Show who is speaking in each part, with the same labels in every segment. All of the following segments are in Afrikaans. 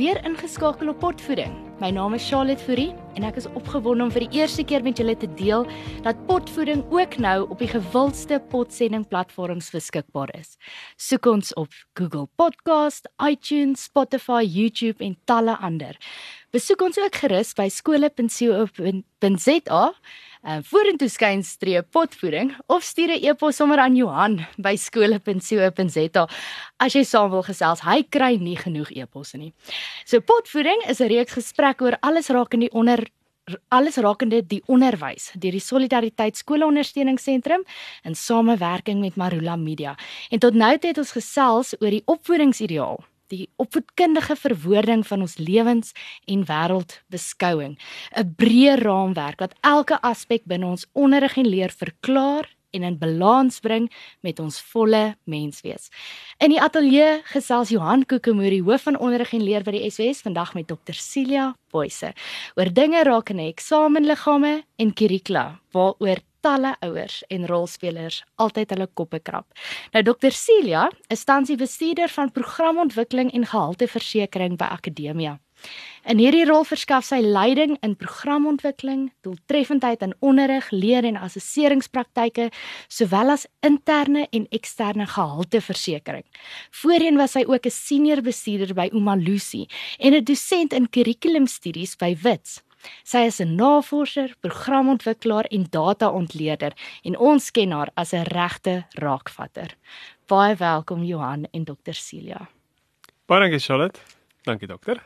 Speaker 1: weer ingeskakel op Potvoeding. My naam is Charlotte Fourie en ek is opgewonde om vir die eerste keer met julle te deel dat Potvoeding ook nou op die gewildste potsendingplatforms beskikbaar is. Soek ons op Google Podcast, iTunes, Spotify, YouTube en talle ander. Besoek ons ook gerus by skole.co.za uh, vorentoe skynstreep potvoeding of stuur 'n e-pos sommer aan Johan by skole.co.za as jy saam wil gesels. Hy kry nie genoeg e-posse nie. So potvoeding is 'n reeks gesprek oor alles rakende die onder alles rakende die onderwys deur die Solidariteit Skoolondersteuningsentrum in samewerking met Marula Media. En tot nou het ons gesels oor die opvoedingsideaal die opvoedkundige verwoording van ons lewens en wêreldbeskouing, 'n breë raamwerk wat elke aspek binne ons onderrig en leer verklaar en in balans bring met ons volle menswees. In die ateljee gesels Johan Kokemoori, hoof van onderrig en leer by die SWS, vandag met Dr. Celia Boyse oor dinge rakende eksamenliggame en kurrikula waaroor talle ouers en rolspelers altyd hulle koppe krap. Nou Dr Celia is tans die bestuurder van programontwikkeling en gehalteversekering by Akademia. In hierdie rol verskaf sy leiding in programontwikkeling, doeltreffendheid in onderrig, leer en assesseringspraktyke, sowel as interne en eksterne gehalteversekering. Voorheen was sy ook 'n senior bestuurder by Umalusi en 'n dosent in kurrikulumstudies by Wits. Sy is 'n navorser, programontwikkelaar en data-ontleder en ons ken haar as 'n regte raakvatter. Baie welkom Johan en Dr Celia.
Speaker 2: Baie dankie Charlotte. Dankie dokter.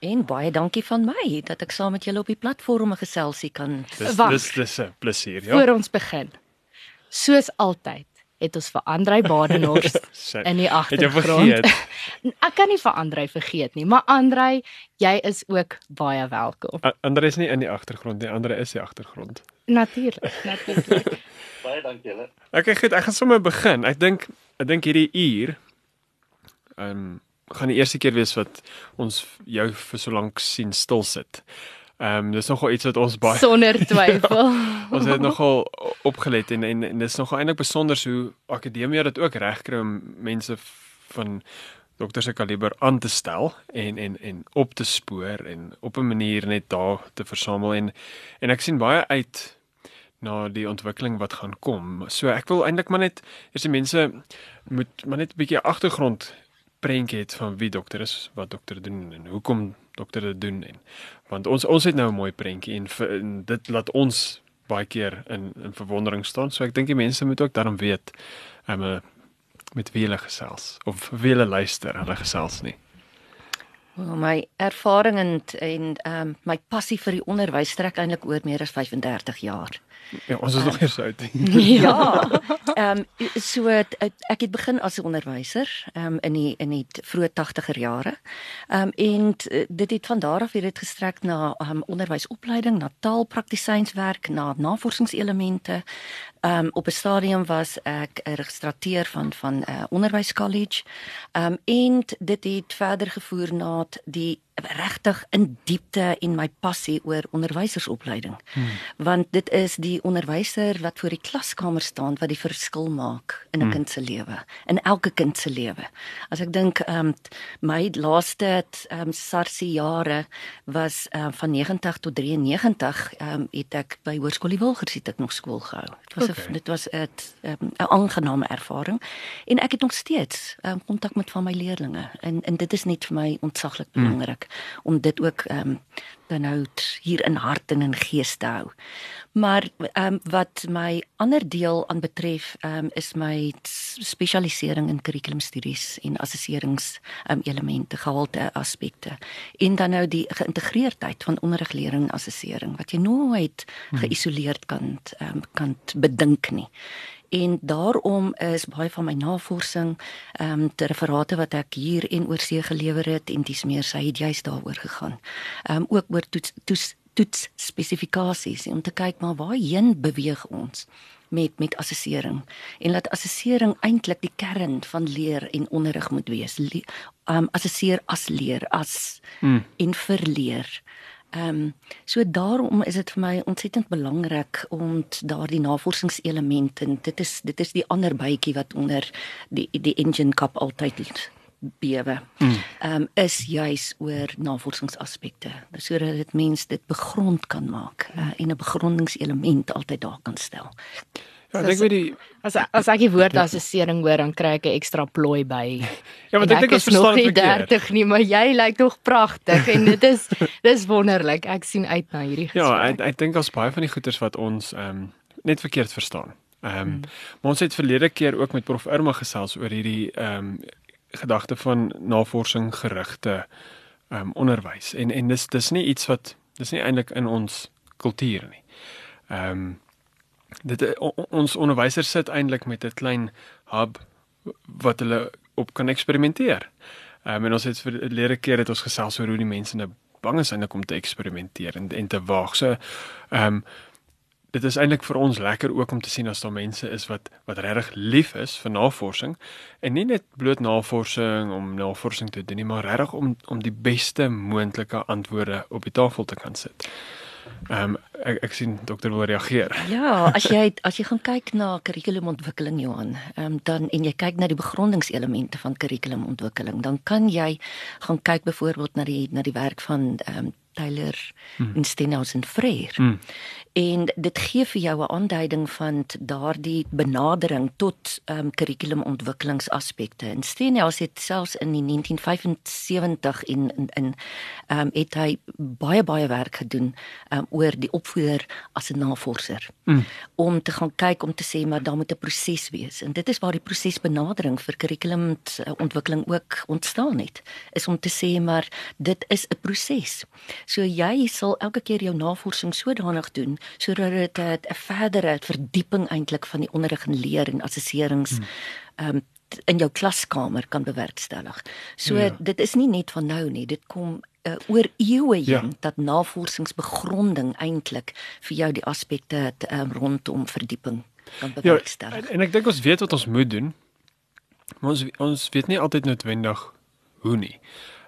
Speaker 3: En baie dankie van my dat ek saam met julle op die platform geselsie kan.
Speaker 2: Dis
Speaker 1: Wacht.
Speaker 2: dis dis 'n plesier, ja.
Speaker 1: Voor ons begin. Soos altyd het ons vir Andrei Badenhorst in die agtergrond.
Speaker 2: vergeet?
Speaker 1: Ek kan nie vir Andrei vergeet nie, maar Andrei, jy is ook baie welkom.
Speaker 2: A- Ander is nie in die agtergrond nie, ander is die agtergrond.
Speaker 1: Natuurlik, natuurlik.
Speaker 4: Baie dankie julle.
Speaker 2: Okay, goed, ek gaan sommer begin. Ek dink ek dink hierdie uur ehm um, gaan die eerste keer wees wat ons jou vir so lank sien stil sit. Ehm um, dis nogal iets wat ons baie
Speaker 1: Sonder twyfel.
Speaker 2: ons het nogal opgelet en en, en dis nogal eintlik besonder hoe akademie dit ook regkry om mense van dokter se kaliber aan te stel en en en op te spoor en op 'n manier net daar te versamel en en ek sien baie uit na die ontwikkeling wat gaan kom. So ek wil eintlik maar net eers die mense moet maar net 'n bietjie agtergrond prentjie het van wie dokter is, wat dokter doen en hoekom dokter dit doen en want ons ons het nou 'n mooi prentjie en, vir- en dit laat ons baie keer in in verwondering staan. So ek dink die mense moet ook daarom weet um, uh, met wie hulle gesels of wie hulle luister, hulle gesels nie.
Speaker 3: Well, my ervaring en en ehm um, my passie vir die onderwys strek eintlik oor meer as 35 jaar.
Speaker 2: Ja, ons is nog nie so oud nie.
Speaker 3: Ja. Ehm um, so het, ek het begin as 'n onderwyser ehm um, in die in die vroeë 80er jare. Ehm um, en t- dit het van daar af weer dit gestrek na ehm um, onderwysopleiding, na taalpraktisynswerk, na navorsingselemente. Ehm um, op 'n stadium was ek 'n registrateur van van 'n uh, onderwyskollege. Ehm um, en dit het verder gevoer na die regtig in diepte en my passie oor onderwysersopleiding. Hmm. Want dit is die onderwyser wat voor die klaskamer staan wat die verskil maak in 'n hmm. kind se lewe, in elke kind se lewe. As ek dink ehm um, my laaste ehm um, sarsie jare was ehm um, van 90 tot 93 ehm um, het ek by Hoërskool die Wilgers het ek nog skool gehou. Dit was 'n
Speaker 2: Okay.
Speaker 3: dit was 'n um, 'n aangename ervaring en ek het nog steeds ehm um, kontak met van my leerdlinge en en dit is net vir my ontsaglik belangrik om dit ook ehm um, dan nou hier in hart en in gees te hou. Maar ehm um, wat my ander deel aan betref, ehm um, is my spesialisering in kurrikulumstudies en assesserings ehm um, elemente, gehalte aspekte. En dan nou die geïntegreerdheid van onderrig, leer en assessering wat jy nooit geïsoleerd kan ehm um, kan bedink nie. En daarom is baie van my navorsing, ehm um, te referate wat ek hier en oorsee gelewer het en dis meer sy het juist daaroor gegaan. Ehm um, ook oor toets toets toets spesifikasies om te kyk maar waarheen beweeg ons met met assessering en laat assessering eintlik die kern van leer en onderrig moet wees. Le, um assesseer as leer as
Speaker 2: Hmm.
Speaker 3: en verleer. Ehm um, so daarom is dit vir my ontsettend belangrik om daardie navorsingselemente en dit is dit is die ander bytjie wat onder die die engine kap altyd bewe. Ehm um, is juis oor navorsingsaspekte. Sodat dit mens dit begrond kan maak uh, en 'n begrondingselement altyd daar kan stel.
Speaker 2: Ja, ek dink weet die
Speaker 1: as as ek die woord assessering hoor dan kry ek 'n ekstra plooi by.
Speaker 2: Ja, want ek dink ons verstaan
Speaker 1: dit 30 nie, maar jy lyk nog pragtig en dit is dis wonderlik. Ek sien uit na hierdie
Speaker 2: ja,
Speaker 1: gesprek.
Speaker 2: Ja, ek ek dink ons baie van die goeters wat ons ehm um, net verkeerd verstaan. Ehm um, hmm. maar ons het verlede keer ook met prof Irma gesels oor hierdie ehm um, gedagte van navorsing gerigte ehm um, onderwys en en dis dis nie iets wat dis nie eintlik in ons kultuur nie. Ehm um, dit ons onderwysers sit eintlik met 'n klein hub wat hulle op kan eksperimenteer. Ehm um, en ons het verlede keer het ons gesels oor hoe die mense nou bang is eintlik om te eksperimenteer en en te waag. So ehm um, dit is eintlik vir ons lekker ook om te sien as daar mense is wat wat regtig lief is vir navorsing en nie net bloot navorsing om navorsing te doen nie, maar regtig om om die beste moontlike antwoorde op die tafel te kan sit. Ehm um, ek ek sien dokter wil reageer.
Speaker 3: Ja, as jy as jy gaan kyk na kurrikulumontwikkeling Johan, ehm um, dan en jy kyk na die begrondingselemente van kurrikulumontwikkeling, dan kan jy gaan kyk byvoorbeeld na die na die werk van ehm um, Tyler hmm. en Stenhouse en Freer. Hmm en dit gee vir jou 'n aanduiding van daardie benadering tot ehm um, kurrikulumontwikkelingsaspekte. En Stenhouse het selfs in die 1975 in in in ehm um, het hy baie baie werk gedoen ehm um, oor die opvoeder as 'n navorser. Mm. Om te gaan kyk om te sê maar daar moet 'n proses wees. En dit is waar die prosesbenadering vir kurrikulumontwikkeling ook ontstaan het. Is om te sê maar dit is 'n proses. So jy sal elke keer jou navorsing sodanig doen sodat dit 'n verdere verdieping eintlik van die onderrig en leer en assesserings hmm. ehm um, in jou klaskamer kan bewerkstellig. So ja. dit is nie net van nou nie, dit kom uh, oor eeue heen ja. dat navorsingsbegronding eintlik vir jou die aspekte um, rondom verdieping kan ja, bewerkstellig.
Speaker 2: Ja, en, en ek dink ons weet wat ons moet doen. Maar ons ons weet nie altyd noodwendig hoe nie.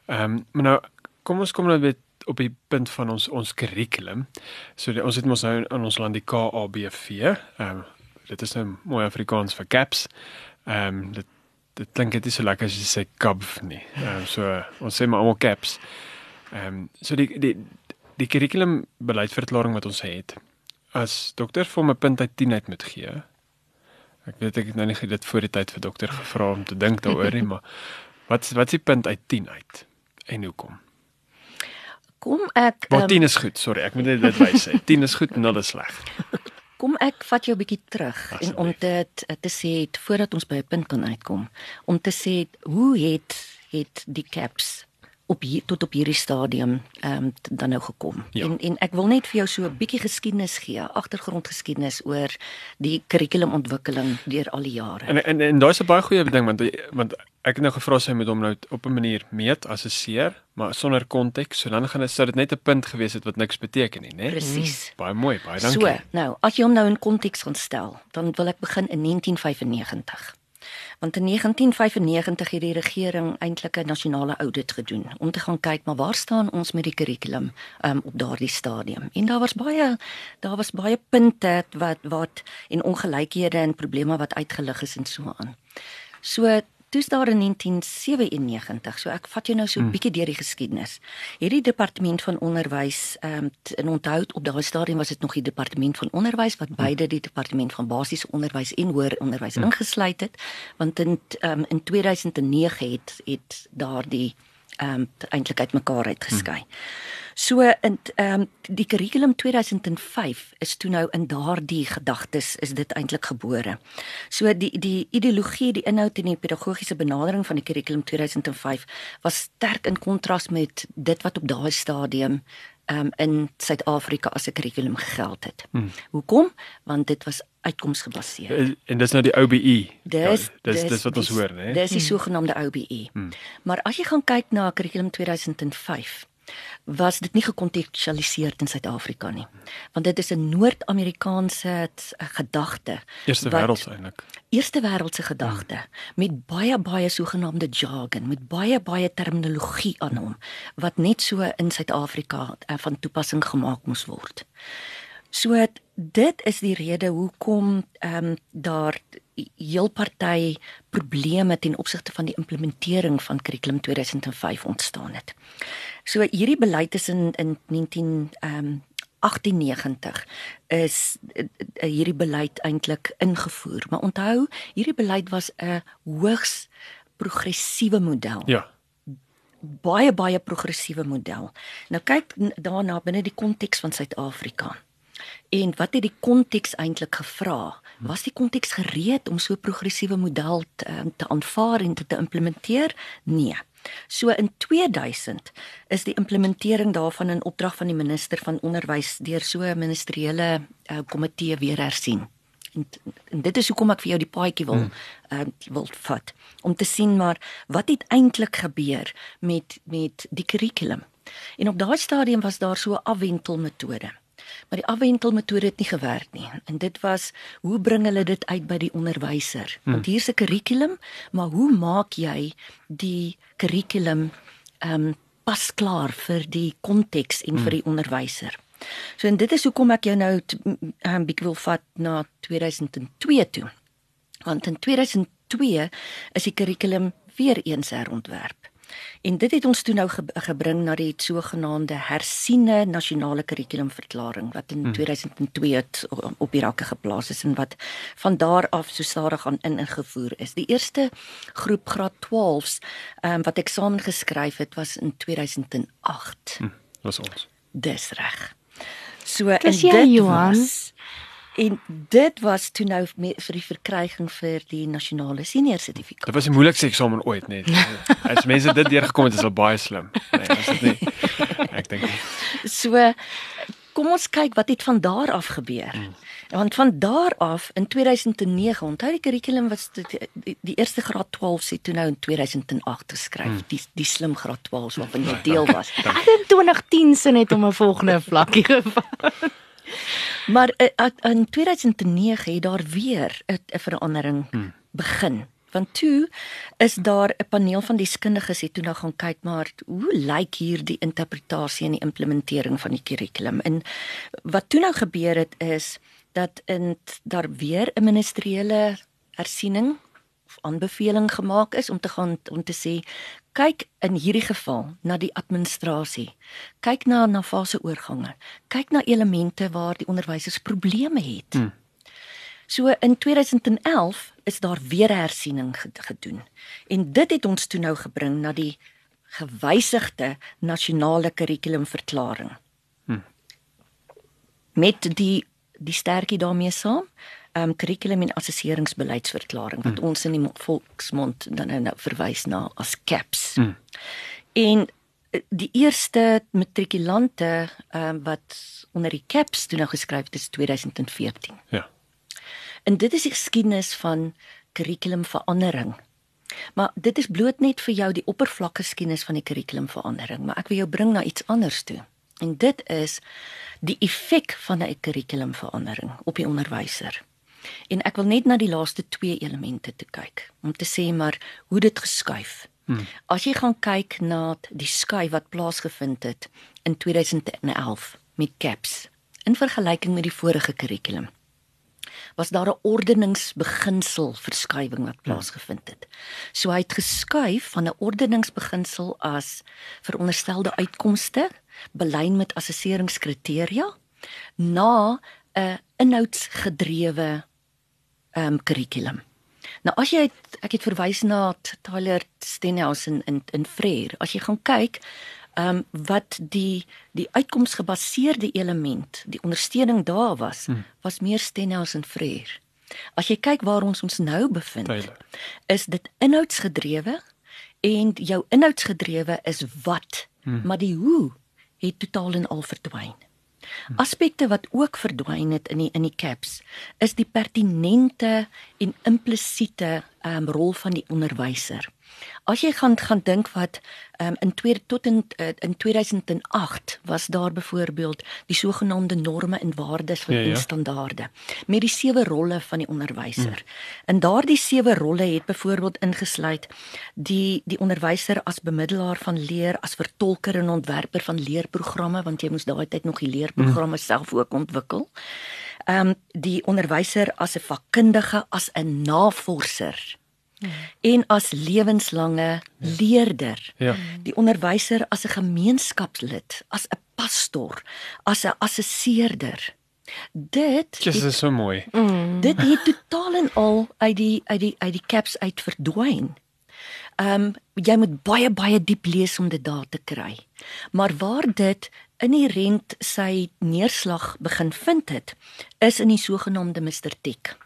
Speaker 2: Ehm um, maar nou kom ons kom nou met op die punt van ons ons kurrikulum. So die, ons het mos nou in ons land die KABV. Ehm um, dit is nou mooi Afrikaans vir caps. Ehm um, dit dit klink dit is so lekker as jy sê kabf nie. Ehm um, so ons sê maar almal caps. Ehm um, so die die die kurrikulum beleidsverklaring wat ons het as dokter vir 'n punt uit 10 uit moet gee. Ek weet ek het nou nie dit voor die tyd vir dokter gevra om te dink daaroor nie, maar wat wat is die punt uit 10 uit en hoekom?
Speaker 3: Kom ek
Speaker 2: Maar 10 um, is goed, sorry, ek moet net dit wys sê. 10 is goed, 0 is sleg.
Speaker 3: Kom ek vat jou 'n bietjie terug Asseblief. en om dit te sê voordat ons by 'n punt kan uitkom, om te sê hoe het het die caps op hier, tot op hierdie stadium ehm um, dan nou gekom. Ja. En en ek wil net vir jou so 'n bietjie geskiedenis gee, agtergrondgeskiedenis oor die kurrikulumontwikkeling deur al die jare.
Speaker 2: En en, en daai's 'n baie goeie ding want want ek het nou gevra sy moet hom nou op 'n manier meet, assesseer, maar sonder konteks, so dan gaan dit sou dit net 'n punt gewees het wat niks beteken nie, né?
Speaker 3: Presies.
Speaker 2: Mm, baie mooi, baie dankie.
Speaker 3: So, nou, as jy hom nou in konteks gaan stel, dan wil ek begin in 1995 want in 1995 het die regering eintlik 'n nasionale audit gedoen om te gaan kyk maar waar staan ons met die kurrikulum um, op daardie stadium en daar was baie daar was baie punte wat wat en ongelykhede en probleme wat uitgelig is en so aan. So Dis daar in 1997. So ek vat jou nou so 'n hmm. bietjie deur die geskiedenis. Hierdie departement van onderwys ehm um, in onthou op daardie stadium was dit nog die departement van onderwys wat hmm. beide die departement van basiese onderwys en hoër onderwys hmm. ingesluit het. Want in ehm um, in 2009 het het daardie ehm um, eintlik uitmekaar uitgeskei. Hmm. So in ehm um, die kurrikulum 2005 is toe nou in daardie gedagtes is dit eintlik gebore. So die die ideologie, die inhoud en die pedagogiese benadering van die kurrikulum 2005 was sterk in kontras met dit wat op daai stadium um, in Suid-Afrika as 'n kurrikulum gegeld het. Hmm. Hoekom? Want dit was uitkomsgebaseer. En,
Speaker 2: en dis nou die OBE. Dis ja, dis dis wat ons hoor, né?
Speaker 3: Dis die hmm. sogenaamde OBE. Hmm. Maar as jy gaan kyk na kurrikulum 2005 was dit nie gekontekstualiseer in Suid-Afrika nie. Want dit is 'n Noord-Amerikaanse eh, gedagte.
Speaker 2: Eerste wêreld eintlik.
Speaker 3: Eerste wêreldse gedagte hmm. met baie baie sogenaamde jargon, met baie baie terminologie aan hom wat net so in Suid-Afrika uh, van toepassing gemaak moes word. So dit is die rede hoekom ehm um, daar heel party probleme ten opsigte van die implementering van kurrikulum 2005 ontstaan het. So hierdie beleid is in in 19 ehm um, 1890 is uh, hierdie beleid eintlik ingevoer. Maar onthou, hierdie beleid was 'n hoogs progressiewe model.
Speaker 2: Ja.
Speaker 3: Baie baie progressiewe model. Nou kyk daarna binne die konteks van Suid-Afrika. En wat het die konteks eintlik gevra? Was die konteks gereed om so 'n progressiewe model te, ehm, te aanvaar en te, te implementeer? Nee. So in 2000 is die implementering daarvan in opdrag van die minister van onderwys deur so 'n ministeriële uh, komitee weer hersien. En, en dit is hoekom ek vir jou die paadjie wil hmm. uh, wil vat om te sien maar wat het eintlik gebeur met met die kurrikulum. En op daai stadium was daar so 'n afwentelmetode. Maar die afwentelmetode het nie gewerk nie. En dit was hoe bring hulle dit uit by die onderwyser? Hmm. Want hier's 'n kurrikulum, maar hoe maak jy die kurrikulum ehm um, pas klaar vir die konteks en hmm. vir die onderwyser? So en dit is hoekom ek jou nou 'n um, bietjie wil vat na 2002 toe. Want in 2002 is die kurrikulum weer eens herontwerp. En dit het ons toe nou ge gebring na die sogenaamde hersiene nasionale kurrikulumverklaring wat in hmm. 2002 het op die rakke geplaas is en wat van daar af so stadig aan in ingevoer is. Die eerste groep graad 12s um, wat eksamen geskryf het was in 2008. Hmm,
Speaker 2: was ons.
Speaker 3: Dis reg. So in dit Johan was, En dit was toe nou vir die verkryging vir die nasionale senior sertifikaat.
Speaker 2: Dit was die moeilikste eksamen ooit net. As mense dit deurgekom het, is hulle baie slim. Nee, is dit nie? Ek dink.
Speaker 3: So kom ons kyk wat het van daar af gebeur. Hmm. Want van daar af in 2009, onthou die kurrikulum was die, die, die eerste graad 12 se toe nou in 2008 geskryf. Hmm. Die die slim graad 12 waarvan jy deel was.
Speaker 1: Ek in 2010 sin het om 'n volgende vlakkie geval.
Speaker 3: Maar uh, in 2009 het daar weer 'n verandering hmm. begin. Want toe is daar 'n paneel van deskundiges het toe nou gaan kyk maar hoe lyk hier die interpretasie en die implementering van die kurrikulum. En wat toe nou gebeur het is dat in daar weer 'n ministeriële hersiening of aanbeveling gemaak is om te gaan om te sê kyk in hierdie geval na die administrasie. Kyk na na faseoorgange. Kyk na elemente waar die onderwysers probleme het. Hmm. So in 2011 is daar weer hersiening gedoen. En dit het ons toe nou gebring na die gewysigde nasionale kurrikulumverklaring. Hmm. Met die die sterkie daarmee saam um kurrikulum en assesseringsbeleidsverklaring wat mm. ons in die volksmond dan nou, nou verwys na as CAPS. Mm. En eh, die eerste matrikulante um wat onder die CAPS toe nou geskryf het is 2014.
Speaker 2: Ja.
Speaker 3: En dit is die geskiedenis van kurrikulumverandering. Maar dit is bloot net vir jou die oppervlakkige geskiedenis van die kurrikulumverandering, maar ek wil jou bring na iets anders toe. En dit is die effek van 'n kurrikulumverandering op die onderwyser. En ek wil net na die laaste twee elemente te kyk om te sê maar hoe dit geskuif. Hmm. As jy gaan kyk na die skuif wat plaasgevind het in 2011 met CAPS in vergelyking met die vorige kurrikulum was daar 'n ordeningsbeginsel verskywing wat plaasgevind het. So hy het geskuif van 'n ordeningsbeginsel as veronderstelde uitkomste belyn met assesseringskriteria na 'n inhoudsgedrewe ehm um, kurrikulum. Nou as jy het, ek het verwys na Tyler Stenhouse in in in Freer. As jy gaan kyk ehm um, wat die die uitkomsgebaseerde element, die ondersteuning daar was, hmm. was meer Stenhouse en Freer. As jy kyk waar ons ons nou bevind, Tyler. is dit inhoudsgedrewe en jou inhoudsgedrewe is wat, hmm. maar die hoe het totaal en al verdwyn. Aspekte wat ook verdwyn het in die in die caps is die pertinente en implisiete um, rol van die onderwyser. As jy gaan gaan dink wat um, in twee tot in uh, in 2008 was daar byvoorbeeld die sogenaamde norme en waardes van ja, ja. standaarde met die sewe rolle van die onderwyser. Hmm. In daardie sewe rolle het byvoorbeeld ingesluit die die onderwyser as bemiddelaar van leer, as vertolker en ontwerper van leerprogramme want jy moes daai tyd nog die leerprogramme hmm. self ook ontwikkel ehm um, die onderwyser as 'n vakkundige, as 'n navorser. En as lewenslange leerder.
Speaker 2: Ja.
Speaker 3: Die onderwyser as 'n gemeenskapslid, as 'n pastor, as 'n assesseerder. Dit
Speaker 2: Dit is so mooi.
Speaker 3: Mm. Dit het totaal en al uit die uit die uit die caps uit verdwyn. Ehm um, jy moet baie baie diep lees om dit daar te kry. Maar waar dit inherent sy neerslag begin vind het, is in die sogenaamde Mr Tech.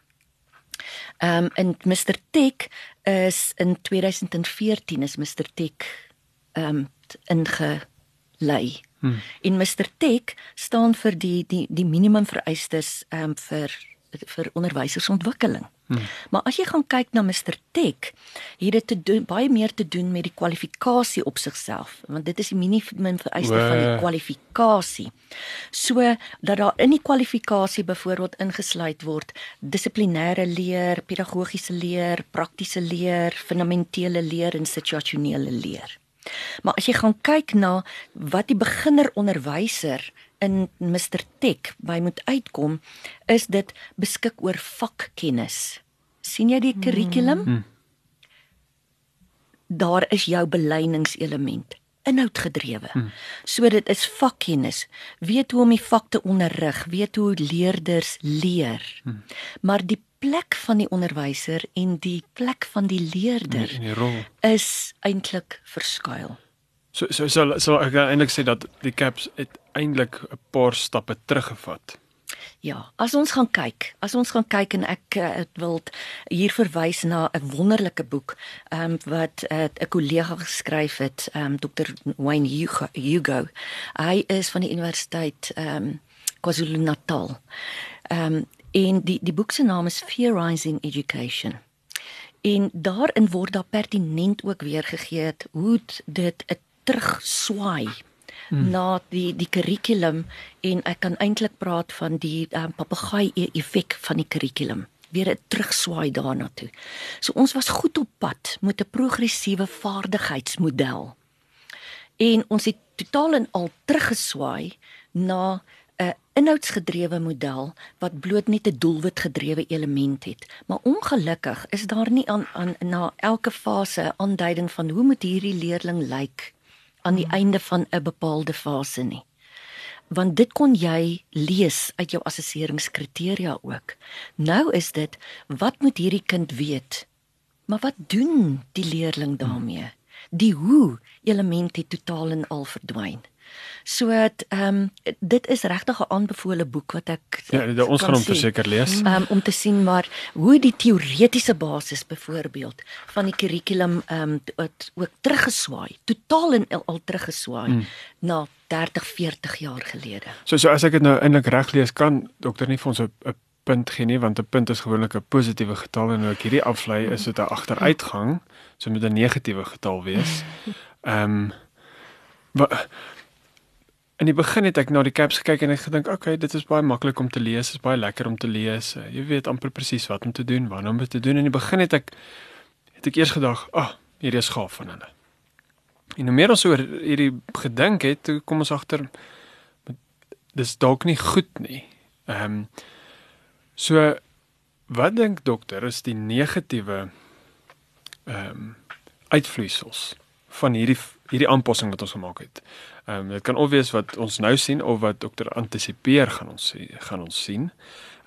Speaker 3: Ehm um, en Mr Tech is in 2014 is Mr Tech ehm um, ingelei. Hmm. In Mr Tech staan vir die die die minimum vereistes ehm um, vir vir onderwysersontwikkeling. Hmm. Maar as jy gaan kyk na Mr Tech, het dit te doen baie meer te doen met die kwalifikasie op sigself, want dit is die minimum vereiste Wee. van die kwalifikasie. So dat daar in die kwalifikasie byvoorbeeld ingesluit word dissiplinêre leer, pedagogiese leer, praktiese leer, fundamentele leer en situasionele leer. Maar as jy gaan kyk na wat die beginner onderwyser in Mr Tech by moet uitkom, is dit beskik oor vakkennis. sien jy die kurrikulum? Hmm. Daar is jou beleiningselement inhoudgedrewe. Hmm. So dit is vakkennis. Weet hoe om die vak te onderrig, weet hoe leerders leer. Hmm. Maar die plek van die onderwyser en die plek van die leerder
Speaker 2: in die rol
Speaker 3: is eintlik verskuil.
Speaker 2: So so so so ek kan eintlik sê dat die caps het eintlik 'n paar stappe teruggevat.
Speaker 3: Ja, as ons gaan kyk, as ons gaan kyk en ek uh, wil hier verwys na 'n wonderlike boek um, wat eh, 'n uh, kollega geskryf het, um, Dr. Wayne Hugo. Hy is van die Universiteit um, KwaZulu-Natal. Ehm um, En die die boek se naam is Fearizing Education. En daarin word daar pertinent ook weer gegee hoe dit 'n terugswaai hmm. na die die kurrikulum en ek kan eintlik praat van die um, papegaai e-, effek van die kurrikulum weer terugswaai daarna toe. So ons was goed op pad met 'n progressiewe vaardigheidsmodel. En ons het totaal en al teruggeswaai na 'n inhoudsgedrewe model wat bloot net 'n doelwitgedrewe element het. Maar ongelukkig is daar nie aan, aan na elke fase aanduiding van hoe moet hierdie leerling lyk aan die einde van 'n bepaalde fase nie. Want dit kon jy lees uit jou assesseringskriteria ook. Nou is dit wat moet hierdie kind weet? Maar wat doen die leerling daarmee? Die hoe element het totaal en al verdwyn. So ehm um, dit is regtig 'n aanbevole boek wat ek
Speaker 2: Ja, ons gaan hom verseker lees.
Speaker 3: Um, om te sien maar hoe die teoretiese basis byvoorbeeld van die kurrikulum ehm um, wat ook teruggeswaai, totaal en al, teruggeswaai hmm. na 30, 40 jaar gelede.
Speaker 2: So so as ek dit nou eintlik reg lees, kan dokter nie vir ons 'n punt gee nie want 'n punt is gewoonlik 'n positiewe getal en nou ek hierdie aflei is dit 'n agteruitgang, so moet 'n negatiewe getal wees. Ehm um, In die begin het ek na die caps gekyk en ek gedink, "Oké, okay, dit is baie maklik om te lees, is baie lekker om te lees. Jy weet amper presies wat om te doen, wanneer om dit te doen." In die begin het ek het ek eers gedag, "Ag, oh, hierdie is gaaf van hulle." En hoe meer ons oor hierdie gedink het, toe kom ons agter dis dalk nie goed nie. Ehm um, so wat dink dokter is die negatiewe ehm um, uitvloeisels van hierdie hierdie aanpassing wat ons gemaak het. Ehm um, dit kan of wees wat ons nou sien of wat dokter antisipeer gaan ons gaan ons sien.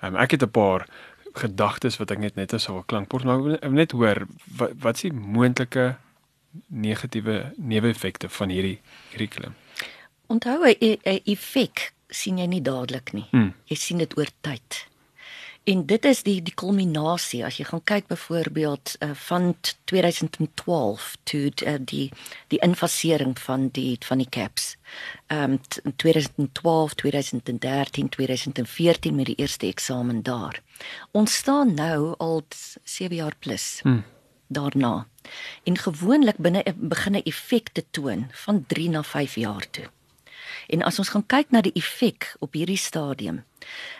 Speaker 2: Ehm um, ek het 'n paar gedagtes wat ek net net as 'n klankbord maar net hoor wat wat is die moontlike negatiewe neeweffekte van hierdie kurrikulum.
Speaker 3: Onthou 'n effek sien jy nie dadelik nie. Hmm. Jy sien dit oor tyd. En dit is die die kulminasie as jy gaan kyk byvoorbeeld uh, van 2012 toe uh, die die infasering van die van die caps. Ehm um, 2012, 2013, 2014 met die eerste eksamen daar. Ons staan nou al 7 jaar plus. Hmm. daarna. En gewoonlik binne begin 'n effek te toon van 3 na 5 jaar toe. En as ons gaan kyk na die effek op hierdie stadium,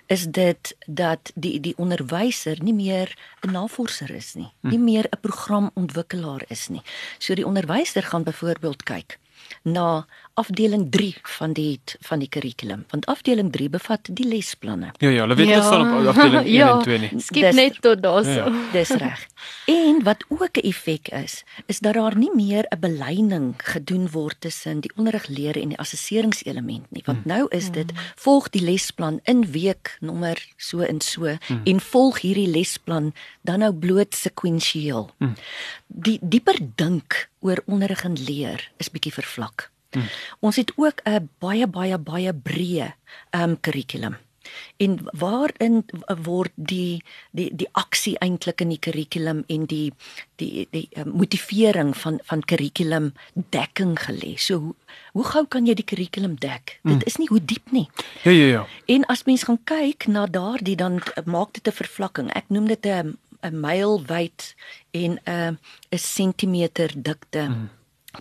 Speaker 3: is dit dat die die onderwyser nie meer 'n navorser is nie, hm. nie meer 'n programontwikkelaar is nie. So die onderwyser gaan byvoorbeeld kyk, na afdeling 3 van die van die kurrikulum want afdeling 3 bevat die lesplanne.
Speaker 2: Ja ja, hulle weet
Speaker 1: Ja.
Speaker 2: net van op afdeling 1
Speaker 1: Ja.
Speaker 2: en 2 nie.
Speaker 1: Skip
Speaker 3: Dis-
Speaker 1: net tot daarso.
Speaker 2: Ja.
Speaker 3: Dis reg. En wat ook 'n effek is, is dat daar nie meer 'n beleining gedoen word tussen die onderrigleer en die assesseringselement nie. Want nou is dit volg die lesplan in week nommer so en so en volg hierdie lesplan dan nou bloot sekwensieel. Die dieper dink oor onderrig en leer is bietjie vervlak. Ons het ook 'n baie baie baie breë um kurrikulum. En waarin word die die die aksie eintlik in die kurrikulum en die die die uh, motivering van van kurrikulum dekking gelê. So hoe, hoe gou kan jy die kurrikulum dek? Dit is nie hoe diep nie.
Speaker 2: Ja ja ja.
Speaker 3: En as mens gaan kyk na daardie dan maak dit 'n vervlakking. Ek noem dit 'n 'n myl wyd en 'n 'n sentimeter dikte mm.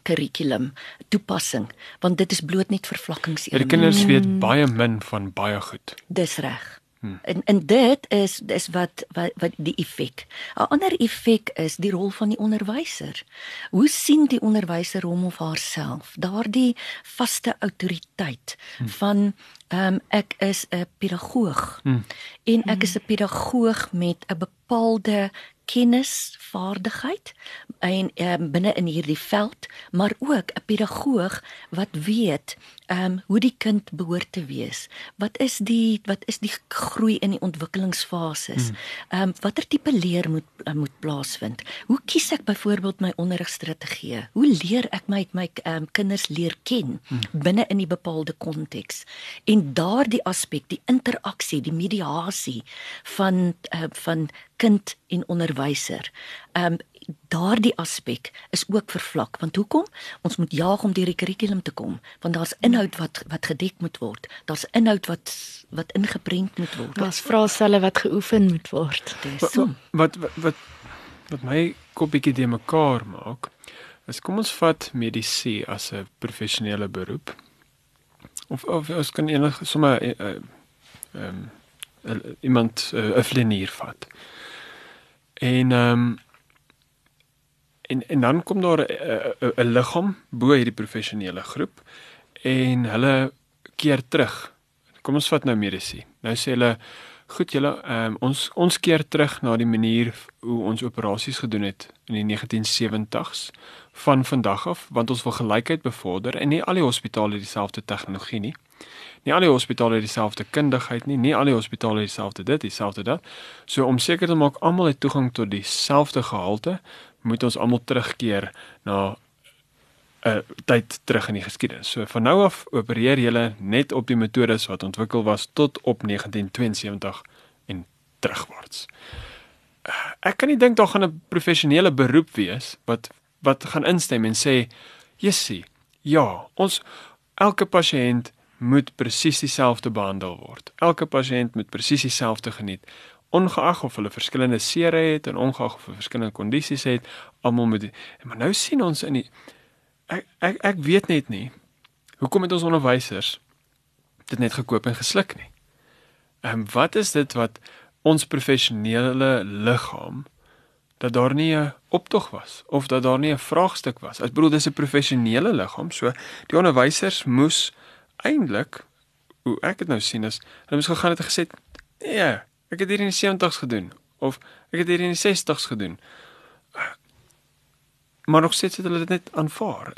Speaker 3: Kurrikulum toepassing want dit is bloot net vervlakkings.
Speaker 2: Ja, die kinders weet baie min van baie goed.
Speaker 3: Dis reg. Hmm. En en dit is dis wat wat wat die effek. 'n Ander effek is die rol van die onderwyser. Hoe sien die onderwyser hom of haarself? Daardie vaste autoriteit hmm. van ehm um, ek is 'n pedagoog. Hmm. En ek is 'n pedagoog met 'n bepaalde kennis, vaardigheid en um, binne in hierdie veld, maar ook 'n pedagoog wat weet ehm um, hoe die kind behoort te wees. Wat is die wat is die groei in die ontwikkelingsfases? Ehm um, watter tipe leer moet uh, moet plaasvind? Hoe kies ek byvoorbeeld my onderrigstrategie? Hoe leer ek my my um, kinders leer ken binne in die bepaalde konteks? En daardie aspek, die interaksie, die mediasie van uh, van kind en onderwyser. Ehm um, daardie aspek is ook vervlak want hoekom? Ons moet jaag om deur die kurrikulum te kom want daar's inhoud wat wat gedek moet word. Daar's inhoud wat wat ingeprent moet word.
Speaker 1: Daar's vraestelle wat geoefen moet word.
Speaker 3: Dis
Speaker 2: Wat wat wat wat, wat my kop bietjie de mekaar maak. Is kom ons vat medisy as 'n professionele beroep. Of of ons kan enige sommer ehm um, iemand eh, 'n uh, vlenier vat. En ehm um, en en dan kom daar 'n 'n liggaam bo hierdie professionele groep en hulle keer terug. Kom ons vat nou medisy. Nou sê hulle goed julle um, ons ons keer terug na die manier hoe ons operasies gedoen het in die 1970s van vandag af want ons wil gelykheid bevorder en nie al die hospitale dieselfde tegnologie nie. Nie al die hospitale het dieselfde kundigheid nie, nie al die hospitale het dieselfde dit, dieselfde dat. So om seker te maak almal het toegang tot dieselfde gehalte, moet ons almal terugkeer na 'n uh, tyd terug in die geskiedenis. So van nou af opereer julle net op die metodes wat ontwikkel was tot op 1972 en terugwaarts. Uh, ek kan nie dink daar gaan 'n professionele beroep wees wat wat gaan instem en sê, "Jessie, ja, ons elke pasiënt moet presies dieselfde behandel word. Elke pasiënt moet presies dieselfde geniet." ongeag of hulle verskillende sere het en ongeag of hulle verskillende kondisies het, almal moet maar nou sien ons in die ek ek ek weet net nie hoekom het ons onderwysers dit net gekoop en gesluk nie. Ehm wat is dit wat ons professionele liggaam dat daar nie 'n optog was of dat daar nie 'n vraagstuk was. Ek bedoel dis 'n professionele liggaam, so die onderwysers moes eintlik hoe ek dit nou sien is hulle moes gegaan het en gesê nee, ek het hier in die 70's gedoen of ek het hier in die 60's gedoen. Maar nog steeds het hulle dit net aanvaar.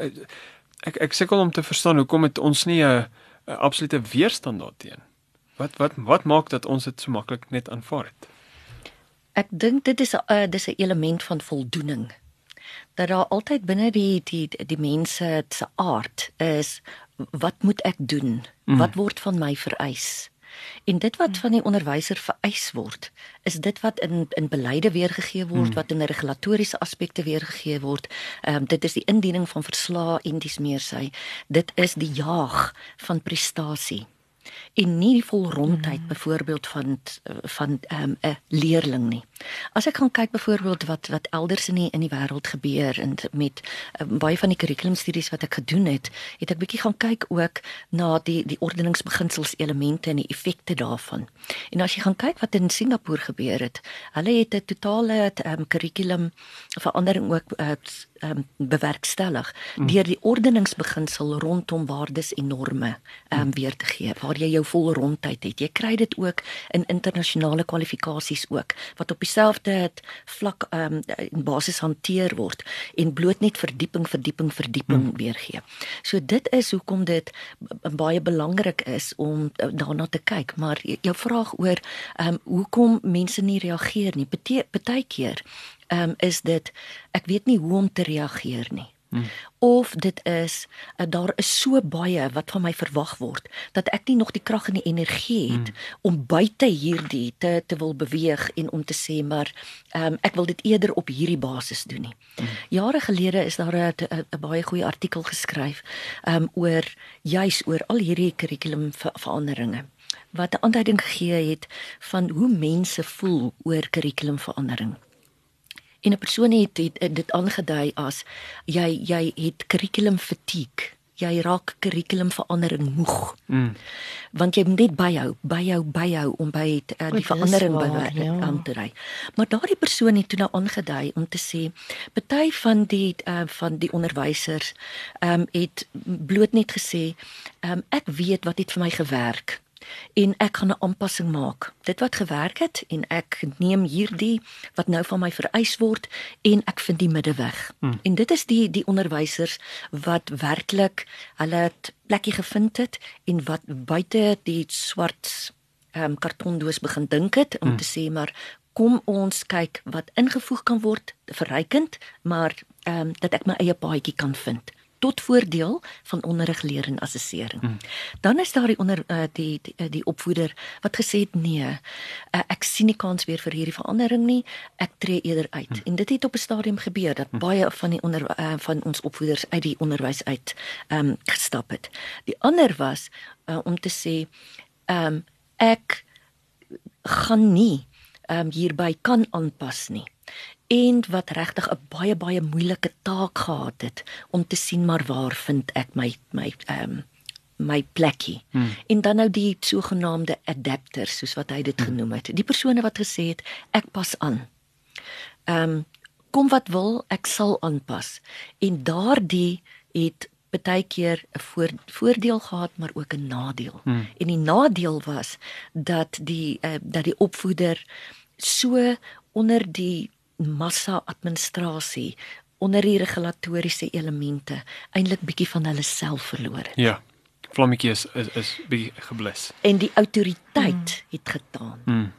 Speaker 2: Ek ek sukkel om te verstaan hoekom het ons nie 'n 'n absolute weerstand daarteen. Wat wat wat maak dat ons dit so maklik net aanvaar het?
Speaker 3: Ek dink dit is 'n uh, dis 'n element van voldoening. Dat daar altyd binne die die die mense se aard is wat moet ek doen? Mm. Wat word van my vereis? En dit wat van die onderwyser vereis word, is dit wat in in beleide weergegee word, mm. wat in regulatoriese aspekte weergegee word. Ehm um, dit is die indiening van verslae en dis meer sy. Dit is die jaag van prestasie en nie die volrondheid mm. byvoorbeeld van van 'n um, 'n leerling nie. As ek gaan kyk byvoorbeeld wat wat elders in die in die wêreld gebeur en met um, baie van die kurrikulumstudies wat ek gedoen het, het ek bietjie gaan kyk ook na die die ordeningsbeginsels elemente en die effekte daarvan. En as jy gaan kyk wat in Singapore gebeur het, hulle het 'n totale um, kurrikulum verandering ook uh, um, bewerkstellig mm. deur die ordeningsbeginsel rondom waardes en norme um, weer te gee waar jy jou volle rondheid het. Jy kry dit ook in internasionale kwalifikasies ook wat op dieselfde vlak um, in basis hanteer word en bloot net verdieping verdieping verdieping mm. weergee. So dit is hoekom dit baie belangrik is om uh, daarna te kyk, maar jou vraag oor um, hoekom mense nie reageer nie. Partykeer ehm um, is dit ek weet nie hoe om te reageer nie. Hmm. Of dit is uh, daar is so baie wat van my verwag word dat ek nie nog die krag en die energie het hmm. om buite hierdie te te wil beweeg en om te sê maar um, ek wil dit eerder op hierdie basis doen nie. Hmm. Jare gelede is daar 'n baie goeie artikel geskryf um, oor juis oor al hierdie kurrikulumveranderinge wat 'n aanduiding gegee het van hoe mense voel oor kurrikulumverandering. En 'n persoon het, het, het dit aangedui as jy jy het kurrikulum fatigue. Jy raak kurrikulumverandering moeg. Mm. Want jy moet net byhou, byhou, byhou om by het, uh, die verandering by ja. aan te ry. Maar daardie persoon het toe nou aangedui om te sê, party van die uh, van die onderwysers ehm um, het bloot net gesê, ehm um, ek weet wat het vir my gewerk en ek gaan 'n aanpassing maak. Dit wat gewerk het en ek neem hierdie wat nou van my vereis word en ek vind die middeweg. Hmm. En dit is die die onderwysers wat werklik hulle plekkie gevind het en wat buite die swart ehm um, kartondoos begin dink het om hmm. te sê maar kom ons kyk wat ingevoeg kan word verrykend maar ehm um, dat ek my eie paadjie kan vind tot voordeel van onderrigleer en assessering. Hmm. Dan is daar die onder uh, die, die die die opvoeder wat gesê het nee, uh, ek sien nie kans weer vir hierdie verandering nie. Ek tree eerder uit. Hmm. En dit het op 'n stadium gebeur dat hmm. baie van die onder uh, van ons opvoeders uit die onderwys uit ehm um, gestap het. Die ander was uh, om te sê ehm um, ek gaan nie ehm um, hierby kan aanpas nie en wat regtig 'n baie baie moeilike taak gehad het om te sien maar waar vind ek my my ehm um, my plekkie. Hmm. En dan nou die sogenaamde adapters soos wat hy dit hmm. genoem het. Die persone wat gesê het ek pas aan. Ehm um, kom wat wil, ek sal aanpas. En daardie het baie keer 'n voor, voordeel gehad maar ook 'n nadeel. Hmm. En die nadeel was dat die uh, dat die opvoeder so onder die massa administrasie onder die regulatoriese elemente eintlik bietjie van hulle self verloor het.
Speaker 2: Ja. Vlammetjie is is, is bietjie geblus.
Speaker 3: En die autoriteit mm. het getaan. Mm.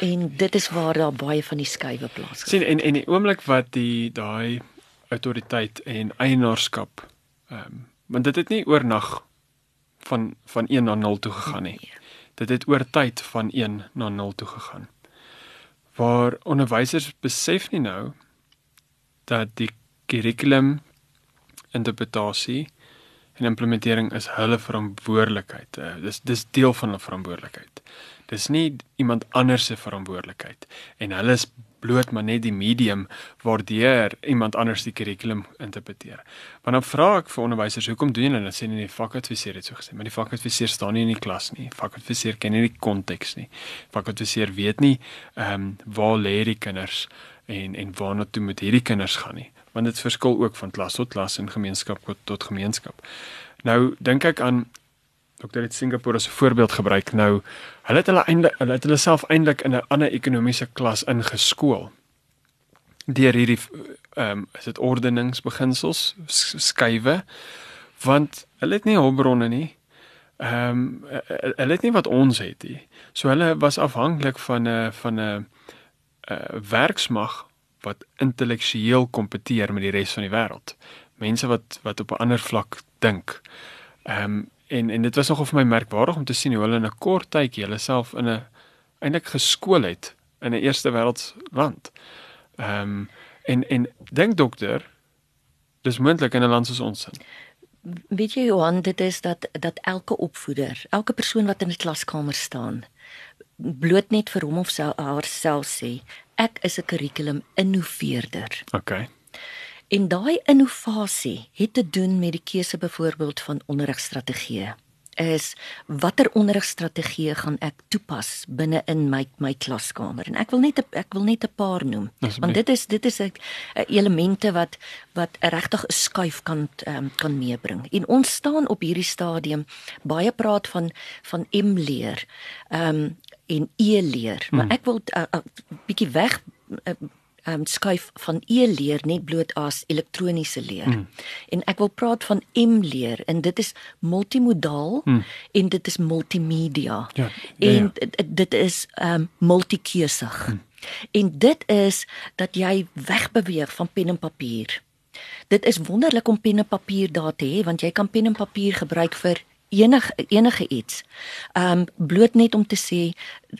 Speaker 3: En dit is waar daar baie van die skuwe plaasgevind.
Speaker 2: sien en en die oomblik wat die daai autoriteit en eienaarskap ehm um, want dit het nie oornag van van 1 na 0 toe gegaan nie. Nee. Dit het oor tyd van 1 na 0 toe gegaan waar onderwysers besef nie nou dat die kurrikulum interpretasie en implementering is hulle verantwoordelikheid. Uh, dis dis deel van hulle verantwoordelikheid. Dis nie iemand anders se verantwoordelikheid en hulle is bloot maar net die medium waardeur iemand anders die kurrikulum interpreteer. Want dan vra ek vir onderwysers, hoekom doen julle dit? Sê nie die vakadviseur het so gesê, maar die vakadviseur staan nie in die klas nie. Vakadviseur ken nie die konteks nie. Vakadviseur weet nie ehm um, waar lê die kinders en en waarna toe moet hierdie kinders gaan nie. Want dit verskil ook van klas tot klas en gemeenskap tot, tot gemeenskap. Nou dink ek aan Dokter het Singapore as 'n voorbeeld gebruik. Nou, hulle het hulle eintlik hulle het hulle self eintlik in 'n ander ekonomiese klas ingeskool. Deur hierdie ehm um, is dit ordeningsbeginsels skuwe want hulle het nie hulpbronne nie. Ehm um, hulle het nie wat ons het nie. So hulle was afhanklik van 'n van 'n werksmag wat intellektueel kompeteer met die res van die wêreld. Mense wat wat op 'n ander vlak dink. Ehm um, en en dit was nogal vir my merkwaardig om te sien hoe hulle in 'n kort tydjie hulle self in 'n eintlik geskool het in 'n eerste wêreld land. Ehm um, en en dink dokter dis moontlik in 'n land soos ons sin.
Speaker 3: Weet jy Johan, dit is dat dat elke opvoeder, elke persoon wat in 'n klaskamer staan, bloot net vir hom of sy haarself sê, ek is 'n kurrikulum innoveerder.
Speaker 2: Okay.
Speaker 3: En daai innovasie het te doen met die keuse byvoorbeeld van onderrigstrategieë. Is watter onderrigstrategie gaan ek toepas binne in my my klaskamer? En ek wil net ek wil net 'n paar noem
Speaker 2: Asseblief.
Speaker 3: want dit is dit is 'n elemente wat wat regtig 'n skuif kan um, kan meebring. En ons staan op hierdie stadium baie praat van van M leer um, en E leer maar ek wil 'n uh, uh, bietjie weg uh, um, skuif van e-leer net bloot as elektroniese leer. Mm. En ek wil praat van M-leer en dit is multimodaal mm. en dit is multimedia.
Speaker 2: Ja, ja,
Speaker 3: en
Speaker 2: ja.
Speaker 3: dit, dit is um multikeusig. Mm. En dit is dat jy wegbeweeg van pen en papier. Dit is wonderlik om pen en papier daar te hê want jy kan pen en papier gebruik vir enige enige iets. Um bloot net om te sê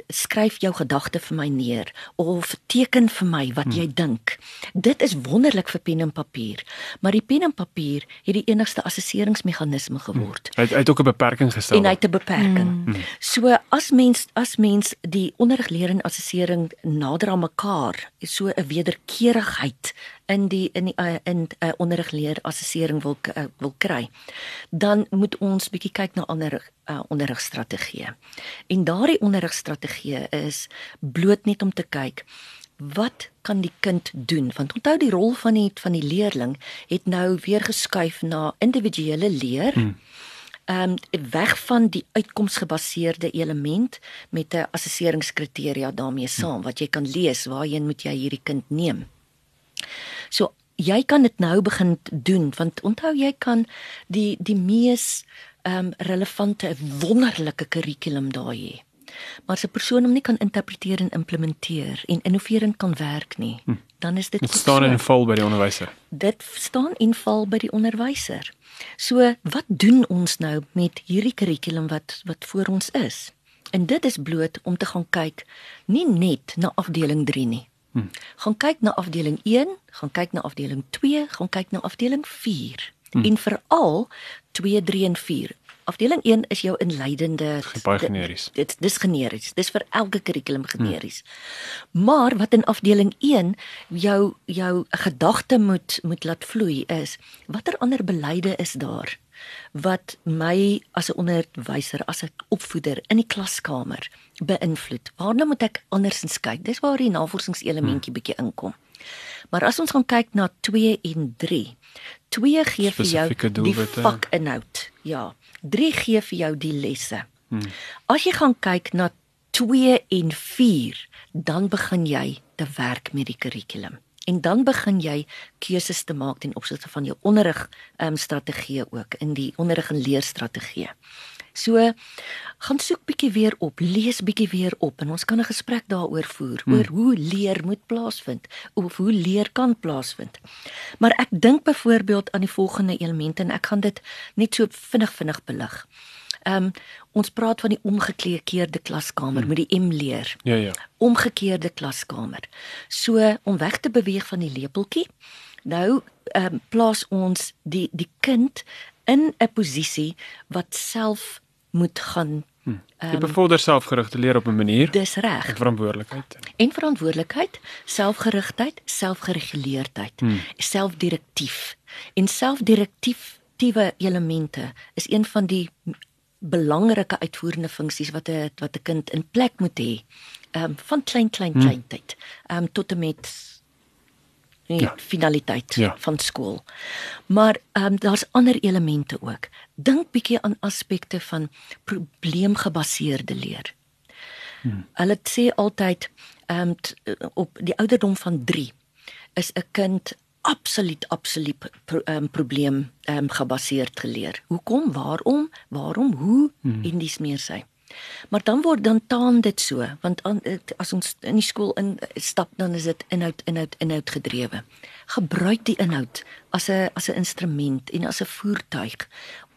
Speaker 3: skryf jou gedagte vir my neer of teken vir my wat jy dink. Dit is wonderlik vir pen en papier, maar die pen en papier het die enigste assesseringsmeganisme geword
Speaker 2: Hy het, hy het ook 'n beperking gestel.
Speaker 3: en hy het 'n beperking. Mm. So as mens as mens die onderrig leer en assessering nader aan mekaar, so 'n wederkerigheid in die in die uh, in 'n uh, onderrig leer assessering wil uh, wil kry, dan moet ons bietjie kyk na ander uh, onderrigstrategieë. En daardie onderrigstrategieë is bloot net om te kyk wat kan die kind doen want onthou die rol van die van die leerling het nou weer geskuif na individuele leer hmm ehm um, weg van die uitkomsgebaseerde element met 'n assesseringskriteria daarmee saam wat jy kan lees waarheen moet jy hierdie kind neem. So jy kan dit nou begin doen want onthou jy kan die die mees ehm um, relevante wonderlike kurrikulum daar hê. Maar as 'n persoon hom nie kan interpreteer en implementeer en innoverend kan werk nie, hm. dan is dit
Speaker 2: Dit staan
Speaker 3: so
Speaker 2: en val by die onderwyser.
Speaker 3: dit staan en val by die onderwyser. So, wat doen ons nou met hierdie kurrikulum wat wat voor ons is? En dit is bloot om te gaan kyk nie net na afdeling 3 nie. Hmm. Gaan kyk na afdeling 1, gaan kyk na afdeling 2, gaan kyk na afdeling 4 hmm. en veral 2, 3 en 4. Afdeling 1 is jou inleidende
Speaker 2: Baie generies.
Speaker 3: Dit dis generies. Dis vir elke kurrikulum generies. Hmm. Maar wat in afdeling 1 jou jou gedagte moet moet laat vloei is, watter ander beleide is daar wat my as 'n onderwyser, as 'n opvoeder in die klaskamer beïnvloed? Waarna moet ek andersins kyk? Dis waar die navorsingselementjie bietjie inkom. Maar as ons gaan kyk na 2 en 3. 2 gee vir jou die vakinhoud. Ja. 3 gee vir jou die lesse. Hmm. As jy gaan kyk na 2 en 4, dan begin jy te werk met die kurrikulum. En dan begin jy keuses te maak ten opsigte van jou onderrig um, strategie ook in die onderrig en leerstrategie. So gaan soek bietjie weer op, lees bietjie weer op en ons kan 'n gesprek daaroor voer hmm. oor hoe leer moet plaasvind of hoe leer kan plaasvind. Maar ek dink byvoorbeeld aan die volgende elemente en ek gaan dit net so vinnig vinnig belig. Ehm um, ons praat van die omgekeerde klaskamer hmm. met die M leer.
Speaker 2: Ja ja.
Speaker 3: Omgekeerde klaskamer. So om weg te beweeg van die lepeltjie. Nou ehm um, plaas ons die die kind in 'n posisie wat self moet gaan
Speaker 2: Hm. Jy bevorder selfgerigte leer op 'n manier
Speaker 3: dis reg.
Speaker 2: en verantwoordelikheid.
Speaker 3: En verantwoordelikheid, selfgerigtheid, selfgereguleerdheid, hmm. selfdirektief. En selfdirektiewe elemente is een van die belangrike uitvoerende funksies wat 'n wat 'n kind in plek moet hê. Ehm um, van klein klein klein hmm. tyd. Ehm um, tot en met die ja. Finaliteit
Speaker 2: Ja.
Speaker 3: ja. van skool. Maar ehm um, daar's ander elemente ook. Dink bietjie aan aspekte van probleemgebaseerde leer. Hmm. Hulle sê altyd ehm um, op die ouderdom van 3 is 'n kind absoluut absoluut pro, um, probleem um, gebaseerd geleer. Hoekom? Waarom? Waarom? Hoe? Hmm. En dis meer sy. Maar dan word dan taan dit so, want an, as ons in die skool in stap dan is dit inhoud inhoud inhoud gedrewe. Gebruik die inhoud as 'n as 'n instrument en as 'n voertuig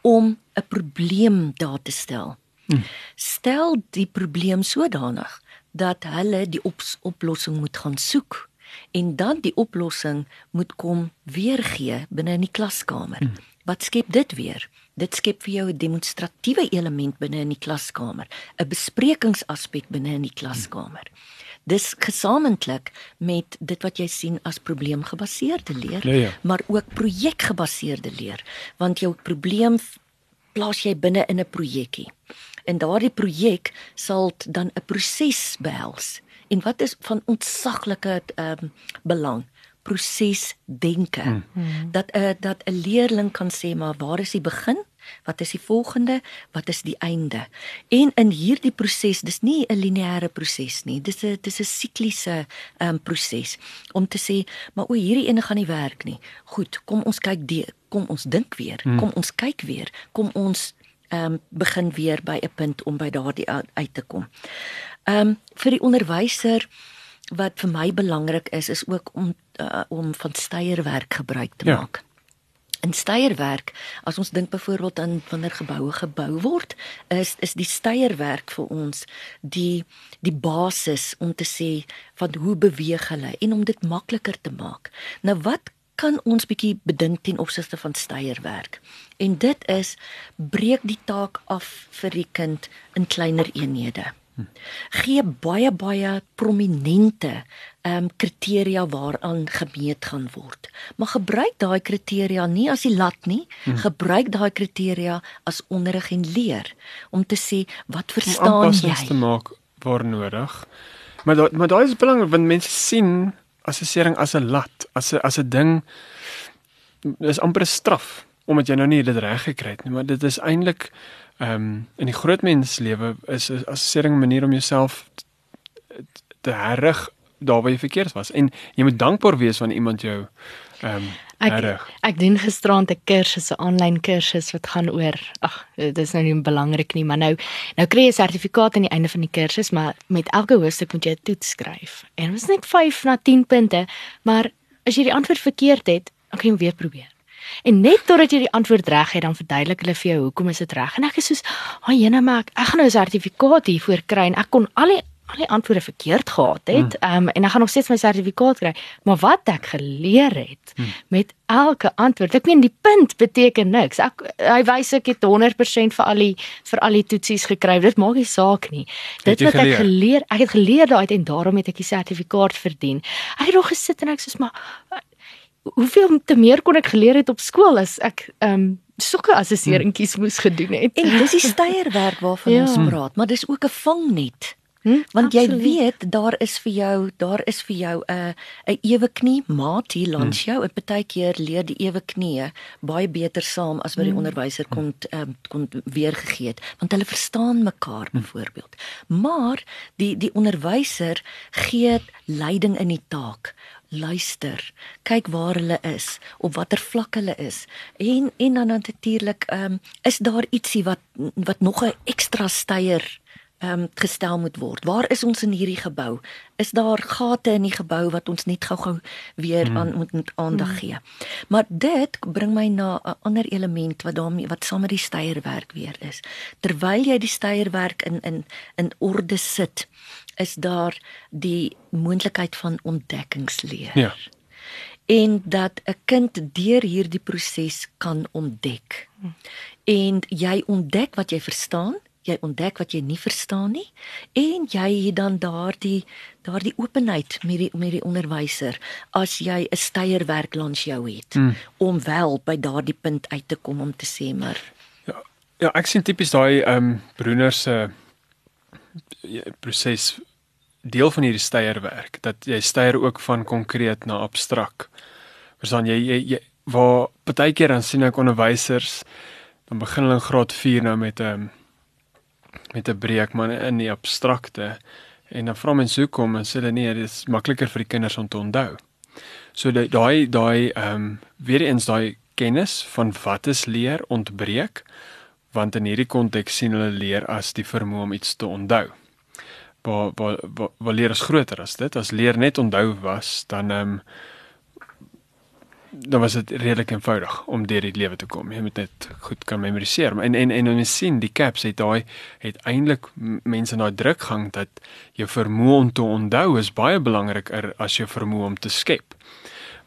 Speaker 3: om 'n probleem daar te stel. Hmm. Stel die probleem sodanig dat hulle die op, oplossing moet gaan soek en dan die oplossing moet kom weergee binne in die klaskamer. Hmm. Wat skep dit weer? Dit skep vir jou 'n demonstratiewe element binne in die klaskamer, 'n besprekingsaspek binne in die klaskamer. Dis gesamentlik met dit wat jy sien as probleemgebaseerde leer,
Speaker 2: Ja, ja.
Speaker 3: maar ook projekgebaseerde leer, want jou probleem plaas jy binne in 'n projekkie. En daardie projek sal dan 'n proses behels. En wat is van ontsaglike ehm um, belang? Prosesdenke. Hmm. Dat 'n uh, dat 'n leerling kan sê maar waar is die begin? Wat is die volgende? Wat is die einde? En in hierdie proses, dis nie 'n lineêre proses nie. Dis 'n dis 'n sikliese ehm um, proses om te sê, maar o, hierdie ene gaan nie werk nie. Goed, kom ons kyk die kom ons dink weer. Hmm. Kom ons kyk weer. Kom ons ehm um, begin weer by 'n punt om by daardie uit te kom. Ehm um, vir die onderwyser wat vir my belangrik is is ook om uh, om van steierwerk gebruik te ja. maak. In steierwerk, as ons dink byvoorbeeld aan wanneer geboue gebou word, is is die steierwerk vir ons die die basis om te sê van hoe beweeg hulle en om dit makliker te maak. Nou wat kan ons bietjie bedink ten opsigte van steierwerk? En dit is breek die taak af vir die kind in kleiner eenhede gee baie baie prominente ehm um, kriteria waaraan gemeet gaan word. Maar gebruik daai kriteria nie as die lat nie, hmm. gebruik daai kriteria as onderrig en leer om te sê wat verstaan jy?
Speaker 2: Te maak waar nodig. Maar da, maar daai is belangrik want mense sien assessering as 'n lat, as 'n as 'n ding is amper 'n straf omdat jy nou nie dit reg gekry het nie, maar dit is eintlik ehm um, in die groot mens lewe is 'n assessering manier om jouself te herrig daar waar jy verkeerd was en jy moet dankbaar wees van iemand jou ehm um,
Speaker 1: Ek ek doen gisterand 'n kursus, 'n aanlyn kursus wat gaan oor ag, dit is nou nie belangrik nie, maar nou nou kry jy 'n sertifikaat aan die einde van die kursus, maar met elke hoofstuk moet jy 'n toets skryf. En dit was net 5 na 10 punte, maar as jy die antwoord verkeerd het, dan kan jy weer probeer. En net totdat jy die antwoord reg het, dan verduidelik hulle vir jou hoekom is dit reg. En ek is soos, "Ag, jene maar ek, ek gaan nou 'n sertifikaat hiervoor kry en ek kon al die al die antwoorde verkeerd gehad het. Hmm. Ehm um, en ek gaan nog steeds my sertifikaat kry. Maar wat ek geleer het hmm. met elke antwoord, ek meen die punt beteken niks. Ek hy wys ek het 100% vir al die vir al die toetsies gekry. Dit maak nie saak nie. Dit wat ek geleer, ek het geleer daai en daarom het ek die sertifikaat verdien. Ek het nog gesit en ek sê maar hoeveel te meer kon ek geleer het op skool as ek ehm um, sulke assesseringkies moes gedoen het.
Speaker 3: En dis die steierwerk waarvan ja. ons praat, maar dis ook 'n vangnet. Hm? Want Absoluut. jy weet daar is vir jou daar is vir jou 'n uh, 'n ewe knie maat hier langs hm. jou. En partykeer leer die ewe knie baie beter saam as wat die hm. onderwyser kon um, kon weergegee het, want hulle verstaan mekaar hm. byvoorbeeld. Maar die die onderwyser gee leiding in die taak luister, kyk waar hulle is, op watter vlak hulle is. En en dan natuurlik, ehm um, is daar ietsie wat wat nog 'n ekstra steier ehm um, gestel moet word. Waar is ons in hierdie gebou? Is daar gate in die gebou wat ons net gou-gou weer hmm. aan moet, moet aandag hmm. gee? Maar dit bring my na 'n ander element wat daarmee wat saam met die steierwerk weer is. Terwyl jy die steierwerk in in in orde sit, is daar die moontlikheid van ontdekkingsleer.
Speaker 2: Ja.
Speaker 3: En dat 'n kind deur hierdie proses kan ontdek. En jy ontdek wat jy verstaan, jy ontdek wat jy nie verstaan nie en jy het dan daardie daardie openheid met die met die onderwyser as jy 'n steierwerk langs jou het mm. om wel by daardie punt uit te kom om te sê maar
Speaker 2: ja ja ek sien tipies daai ehm um, Bruner se uh, proses deel van hierdie steierwerk dat jy steier ook van konkreet na abstrakt. Verstaan jy jy, jy waar baie keer dan sien ek onderwysers dan begin hulle in graad 4 nou met 'n ehm, met 'n breek man in die abstrakte en dan vra mense hoekom en sê hulle nee dit is makliker vir die kinders om te onthou. So daai daai ehm um, weer eens daai kennis van wat is leer ontbreek want in hierdie konteks sien hulle leer as die vermoë om iets te onthou waar waar waar leer is groter as dit. As leer net onthou was, dan ehm um, dan was dit redelik eenvoudig om deur die lewe te kom. Jy moet net goed kan memoriseer. En en en ons sien die caps het daai het eintlik mense na drukgang dat jou vermoë om te onthou is baie belangriker as jou vermoë om te skep.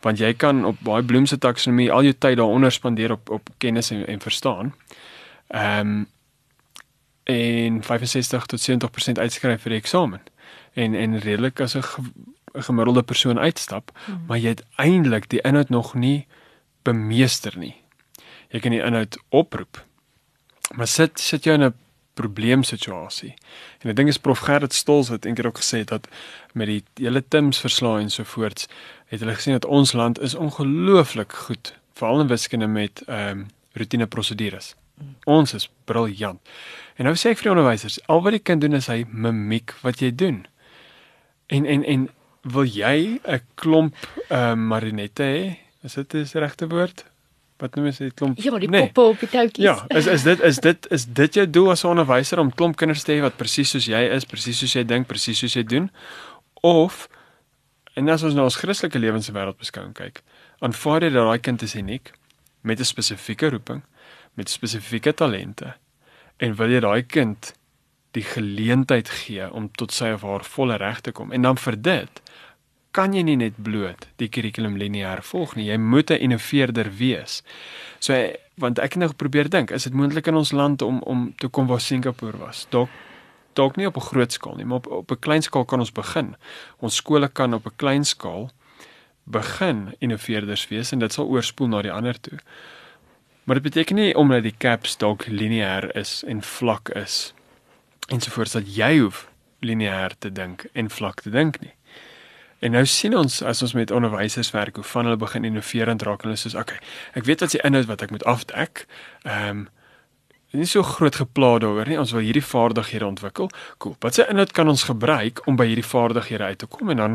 Speaker 2: Want jy kan op baie bloemse taksonomie al jou tyd daaronder spandeer op op kennis en, en verstaan. Ehm um, en 65 tot 70% uitskryf vir die eksamen en en redelik as 'n gemiddelde persoon uitstap, hmm. maar jy het eintlik die inhoud nog nie bemeester nie. Jy kan die inhoud oproep. Maar sit sit jou in 'n probleemsituasie. En ek dink is prof Gerrit Stols wat eendag ook gesê het dat met die hele Tims verslae en so voorts het hulle gesien dat ons land is ongelooflik goed veral in wiskunde met ehm um, rotine prosedures. Ons is briljant. En nou sê ek vir die onderwysers, al wat die kind doen is hy mimiek wat jy doen. En en en wil jy 'n klomp uh, marionette hê? Is dit die regte woord? Wat noem jy dit klomp?
Speaker 1: Ja, die nee. poppe op die toutjies.
Speaker 2: Ja, is is dit is dit is dit jou doel as 'n onderwyser om klomp kinders te hê wat presies soos jy is, presies soos jy dink, presies soos jy doen? Of en as ons nou ons Christelike lewenswêreld beskou en kyk, aanvaar jy dat daai kind is uniek met 'n spesifieke roeping, met spesifieke talente. En wil jy daai kind die geleentheid gee om tot sy of haar volle reg te kom? En dan vir dit kan jy nie net bloot die kurrikulum lineêr volg nie. Jy moet 'n innoveerder wees. So want ek het nou probeer dink is dit moontlik in ons land om om te kom waar Singapore was? Dalk dalk nie op 'n groot skaal nie maar op op 'n klein skaal kan ons begin. Ons skole kan op 'n klein skaal begin innoveerders wees en dit sal oorspoel na die ander toe maar dit beteken nie omdat die caps dalk lineêr is en vlak is ensovoorts dat jy hoef lineêr te dink en vlak te dink nie. En nou sien ons as ons met onderwysers werk hoe van hulle begin innoverend raak en hulle sê okay, ek weet wat se inhoud wat ek moet afdek. Ehm um, nie so groot gepla daaroor nie. Ons wil hierdie vaardighede ontwikkel. Cool. Wat se inhoud kan ons gebruik om by hierdie vaardighede uit te kom en dan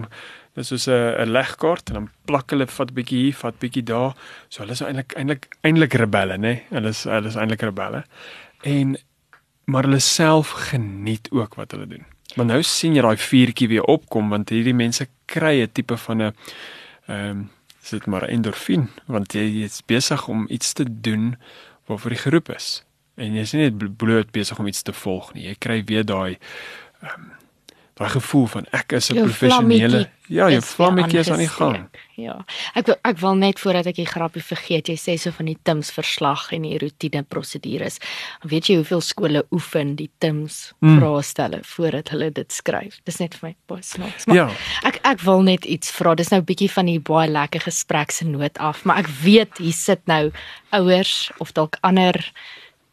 Speaker 2: dis soos 'n 'n legkaart en dan plak hulle vat bietjie hier, vat bietjie daar. So hulle is eintlik eintlik eintlik rebelle, nê? Hulle is hulle is eintlik rebelle. En maar hulle self geniet ook wat hulle doen. Maar nou sien jy daai vuurtjie weer opkom want hierdie mense kry 'n tipe van 'n ehm um, sit maar endorfien want jy is besig om iets te doen waarvoor jy geroep is. En jy is nie net bloot besig om iets te volg nie. Jy kry weer daai ehm um, daai gevoel van ek is 'n professionele ja, jou vlammetjie is aan die gang.
Speaker 1: Ja. Ek wil, ek wil net voordat ek die grappie vergeet, jy sê so van die TIMS verslag en die roetine prosedures. Weet jy hoeveel skole oefen die TIMS mm. vraestelle voordat hulle dit skryf? Dis net vir my baie snaaks. Maar ja. ek ek wil net iets vra. Dis nou 'n bietjie van die baie lekker gesprek se noot af, maar ek weet hier sit nou ouers of dalk ander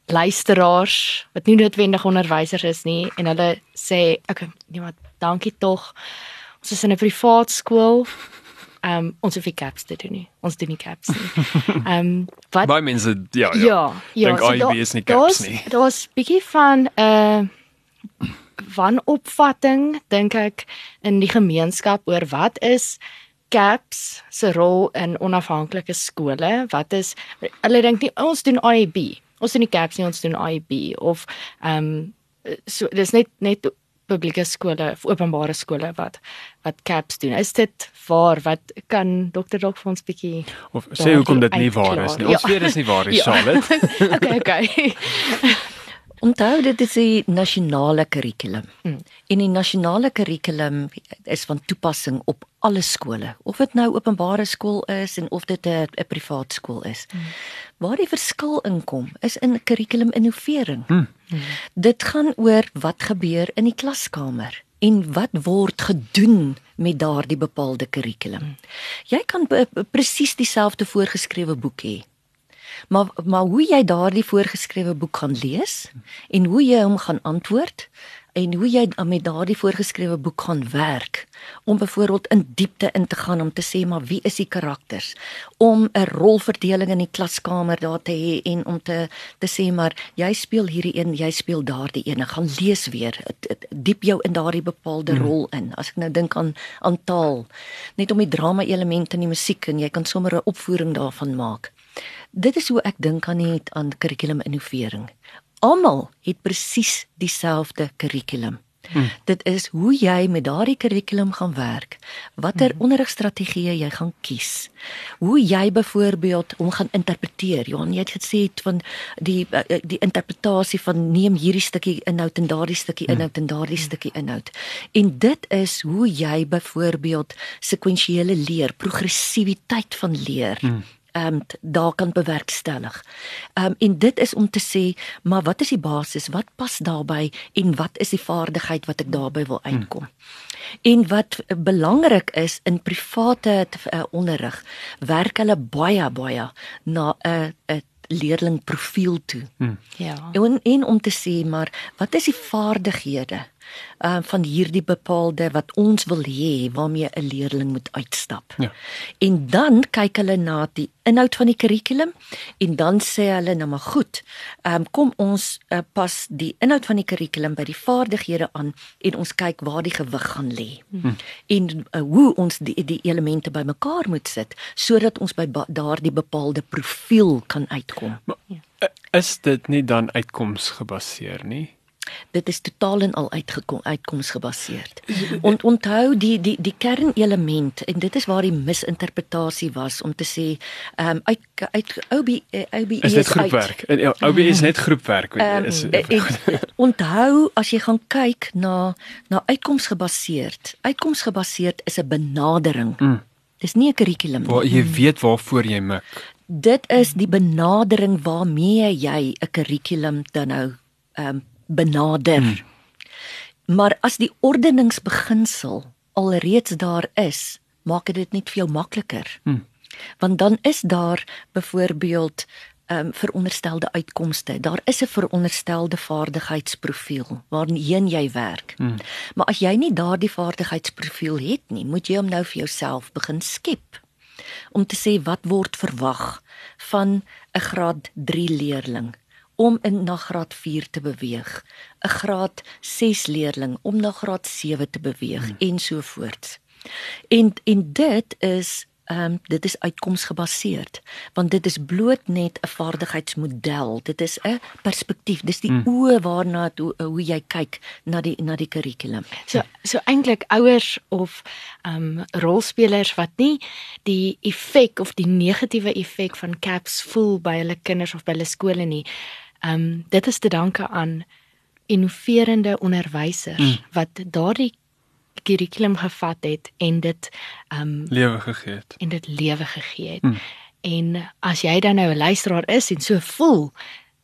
Speaker 1: luisteraars wat nie noodwendig onderwysers is nie en hulle sê okay nee maar dankie tog. Ons is in 'n privaat skool ehm um, ons hoef nie caps te doen nie. Ons doen nie caps nie. Ehm um,
Speaker 2: wat baie mense ja ja. Ja, ja dink so IB is nie caps nie.
Speaker 1: daar's bietjie van 'n uh, van opvatting dink ek in die gemeenskap oor wat is caps se rol in onafhanklike skole? Wat is hulle dink nie ons doen IB ons doen nie caps nie ons doen IB of ehm um, so dis net net publieke skole of openbare skole wat wat caps doen. Is dit waar wat kan dokter dalk vir ons bietjie
Speaker 2: of sê hoekom dit nie waar is nie. Ons ja. weet dit is nie waar nie, ja. Charlotte.
Speaker 1: okay, okay.
Speaker 3: Onthou dit is die nasionale kurrikulum. Mm. En die nasionale kurrikulum is van toepassing op alle skole, of dit nou openbare skool is en of dit 'n 'n privaat skool is. Mm. Waar die verskil inkom is in kurrikulum innovering. Mm. Mm. Dit gaan oor wat gebeur in die klaskamer en wat word gedoen met daardie bepaalde kurrikulum. Mm. Jy kan presies dieselfde voorgeskrewe boek hê maar maar hoe jy daardie voorgeskrewe boek gaan lees en hoe jy hom gaan antwoord en hoe jy met daardie voorgeskrewe boek gaan werk om byvoorbeeld in diepte in te gaan om te sê maar wie is die karakters? Om 'n rolverdeling in die klaskamer daar te hê en om te te sê maar jy speel hierdie een jy speel daardie een. Gaan lees weer. Diep jou in daardie bepaalde hmm. rol in. As ek nou dink aan aan taal. Net om die drama elemente in die musiek en jy kan sommer 'n opvoering daarvan maak Dit is hoe ek dink aan die aan kurrikulum innovering. Almal het presies dieselfde kurrikulum. Hmm. Dit is hoe jy met daardie kurrikulum gaan werk. Watter hmm. onderrigstrategieë jy gaan kies. Hoe jy byvoorbeeld hom gaan interpreteer. Johan, jy het gesê van die eh, die interpretasie van neem hierdie stukkie inhoud en daardie stukkie hmm. inhoud en daardie stukkie inhoud. En dit is hoe jy byvoorbeeld sekwensiële leer, progressiwiteit van leer. Hmm ehm um, daar kan bewerkstellig. Ehm um, en dit is om te sê, maar wat is die basis? Wat pas daarbey en wat is die vaardigheid wat ek daarbey wil uitkom? Hmm. En wat belangrik is in private uh, onderrig, werk hulle baie baie na 'n uh, 'n uh, leerlingprofiel toe.
Speaker 1: Ja.
Speaker 3: En en om te sê maar wat is die vaardighede uh van hierdie bepaalde wat ons wil hê waarmee 'n leerling moet uitstap.
Speaker 2: Ja.
Speaker 3: En dan kyk hulle na die inhoud van die kurrikulum en dan sê hulle nou maar goed. Um, kom ons uh, pas die inhoud van die kurrikulum by die vaardighede aan en ons kyk waar die gewig gaan lê. Hmm. En uh, hoe ons die die elemente bymekaar moet sit sodat ons by daardie bepaalde profiel kan uitkom.
Speaker 2: Uh, Is dit nie dan uitkomsgebaseer nie?
Speaker 3: Dit is totaal en al uitgekom uitkomsgebaseerd. En onthou die die die kernelement en dit is waar die misinterpretasie was om te sê ehm um, uit uit OB OB
Speaker 2: Is dit groepwerk? En ja, OB is net groepwerk.
Speaker 3: Ehm
Speaker 2: Is
Speaker 3: en- onthou as jy gaan kyk na na uitkomsgebaseerd. Uitkomsgebaseerd is 'n benadering.
Speaker 2: Mm.
Speaker 3: Dis nie 'n kurrikulum nie.
Speaker 2: waar jy weet waarvoor jy mik.
Speaker 3: Dit is die benadering waarmee jy 'n kurrikulum dan nou ehm um, benader. Hmm. Maar as die ordeningsbeginsel alreeds daar is, maak dit net vir jou makliker.
Speaker 2: Hmm.
Speaker 3: Want dan is daar byvoorbeeld ehm um, veronderstelde uitkomste. Daar is 'n veronderstelde vaardigheidsprofiel waarheen jy werk. Hmm. Maar as jy nie daardie vaardigheidsprofiel het nie, moet jy hom nou vir jouself begin skep om te sê wat word verwag van 'n graad 3 leerling om in na graad 4 te beweeg, 'n graad 6 leerling om na graad 7 te beweeg hmm. en so voort. En en dit is ehm um, dit is uitkomsgebaseerd want dit is bloot net 'n vaardigheidsmodel. Dit is 'n perspektief. Dis die hmm. oë waarna toe hoe jy kyk na die na die kurrikulum.
Speaker 1: So so eintlik ouers of ehm um, rolspelers wat nie die effek of die negatiewe effek van caps voel by hulle kinders of by hulle skole nie. Ehm um, dit is te danke aan innoverende onderwysers mm. wat daardie kurrikulum gevat het en dit ehm um,
Speaker 2: Lewe gegee het.
Speaker 1: en dit lewe gegee het. Mm. En as jy dan nou 'n luisteraar is en so voel,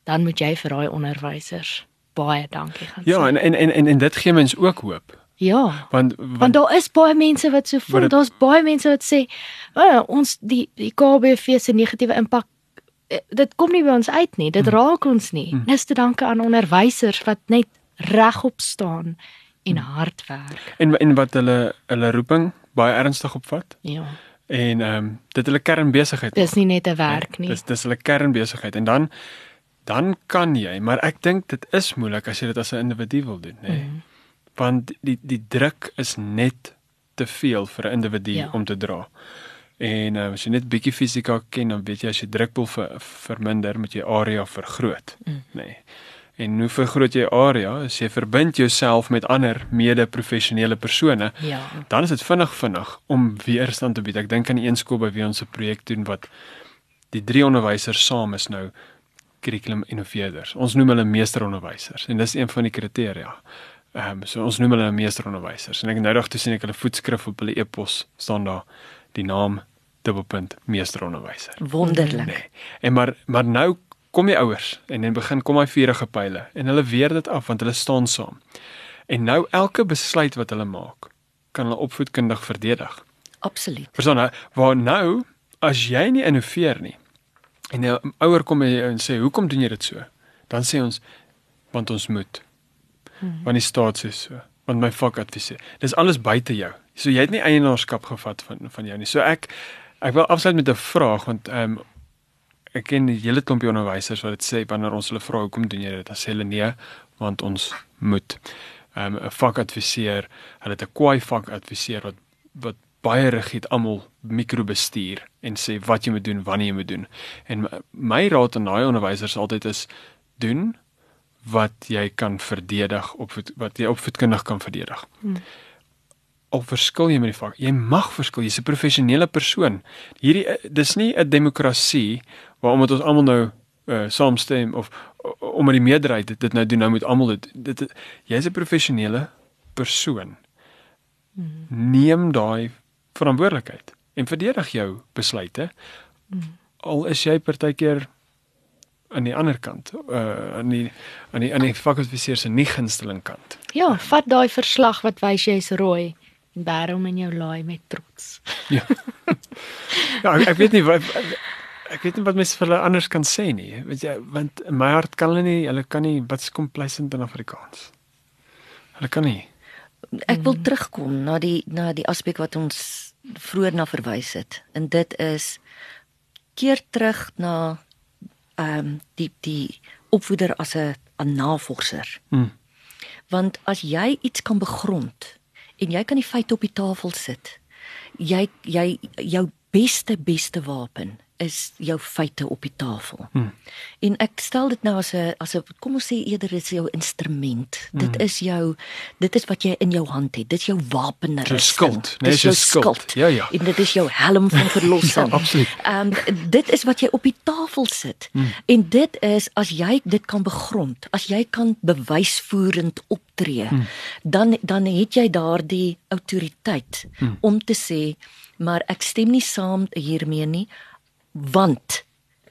Speaker 1: dan moet jy vir daai onderwysers baie dankie gaan
Speaker 2: Ja,
Speaker 1: sê.
Speaker 2: en en en en, en dit gee mens ook hoop.
Speaker 1: Ja.
Speaker 2: Want
Speaker 1: Want
Speaker 2: want
Speaker 1: daar is baie mense wat so voel. Daar's baie mense wat sê, "O, ons die die KBV se negatiewe impak dit kom nie by ons uit nie. Dit raak ons nie." Dis te danke aan onderwysers wat net regop staan en hard werk.
Speaker 2: en en wat hulle hulle roeping baie ernstig opvat
Speaker 1: Ja.
Speaker 2: en ehm um, dit hulle kernbesigheid.
Speaker 1: Dis nie net 'n werk nie.
Speaker 2: Dis dis hulle kernbesigheid en dan dan kan jy, maar ek dink dit is moeilik as jy dit as 'n individu wil doen, nê. Nee. Mm. Want die die druk is net te veel vir 'n individu
Speaker 1: Ja.
Speaker 2: ja. om te dra. En uh, as jy net bietjie fisika ken, dan weet jy as jy drukpoel ver, verminder, moet jy area vergroot, mm. nê. Nee. En hoe vergroot jy area? As jy verbind jouself met ander mede-professionele persone,
Speaker 1: Ja.
Speaker 2: dan is dit vinnig vinnig om weerstand te bied. Ek dink aan die een skool by wie ons 'n projek doen wat die drie onderwysers saam is nou kurrikulum innoveerders. Ons noem hulle meesteronderwysers en dis een van die kriteria. Ehm um, so ons noem hulle meesteronderwysers en ek nou dag toe sien ek hulle voetskrif op hulle e-pos staan daar die naam dubbelpunt meesteronderwyser.
Speaker 3: Wonderlik.
Speaker 2: Nee. En maar maar nou kom die ouers en dan begin kom hy vuurige pile en hulle weer dit af want hulle staan saam. En nou elke besluit wat hulle maak, kan hulle opvoedkundig verdedig.
Speaker 3: Absoluut.
Speaker 2: Verstaan nou, waar nou as jy nie innoveer nie en 'n ouer kom en sê hoekom doen jy dit so? Dan sê ons want ons moet. Hmm. Want die staat sê so. Want my vakadviseur. Dis alles buite jou. So jy het nie eienaarskap gevat van van jou nie. So ek ek wil afsluit met 'n vraag want ehm um, ek ken 'n hele klompie onderwysers wat dit sê wanneer ons hulle vra hoekom doen jy dit? Dan sê hulle nee, want ons moet. Ehm um, 'n vakadviseur, hulle het 'n kwai vakadviseur wat wat baie rigied almal mikrobestuur en sê wat jy moet doen, wanneer jy moet doen. En my raad aan daai onderwysers altyd is doen wat jy kan verdedig op wat jy opvoedkundig kan verdedig. Hmm. Al verskil jy met die vak, jy mag verskil, jy's 'n professionele persoon. Hierdie eh, dis nie 'n demokrasie waar omdat ons almal nou uh, saamstem of omdat die meerderheid dit, dit nou doen, nou moet almal dit dit jy's 'n professionele persoon. Hmm. Neem daai verantwoordelikheid en verdedig jou besluite. Hmm. Al is jy partykeer aan die ander kant, uh aan die aan die aan die vakadviseur se nie gunsteling kant.
Speaker 1: Ja, vat daai verslag wat wys jy's rooi en bær hom in jou laai met trots.
Speaker 2: Ja. ja, ek, ek weet nie wat ek weet nie wat mense vir hulle anders kan sê nie. Weet jy, want in my hart kan hulle nie, hulle kan nie wat is complacent in Afrikaans. Hulle kan nie.
Speaker 3: Ek wil terugkom na die na die aspek wat ons vroeër na verwys het. En dit is keer terug na ehm um, die die opvoeder as 'n 'n navorser.
Speaker 2: Hmm.
Speaker 3: Want as jy iets kan begrond en jy kan die feite op die tafel sit, jy jy jou beste beste wapen is jou feite op die tafel.
Speaker 2: Hmm.
Speaker 3: En ek stel dit nou as 'n as 'n kom ons sê eerder is jou instrument. Hmm. Dit is jou dit is wat jy in jou hand het. Dit is jou wapenrusting.
Speaker 2: Jou skild, nee,
Speaker 3: Dit
Speaker 2: is jou skild. Ja, ja.
Speaker 3: En dit is jou helm van verlossing.
Speaker 2: Ja, absoluut.
Speaker 3: Ehm um, dit is wat jy op die tafel sit. Hmm. En dit is as jy dit kan begrond, as jy kan bewysvoerend optree, hmm. dan dan het jy daardie autoriteit hmm. om te sê maar ek stem nie saam hiermee nie want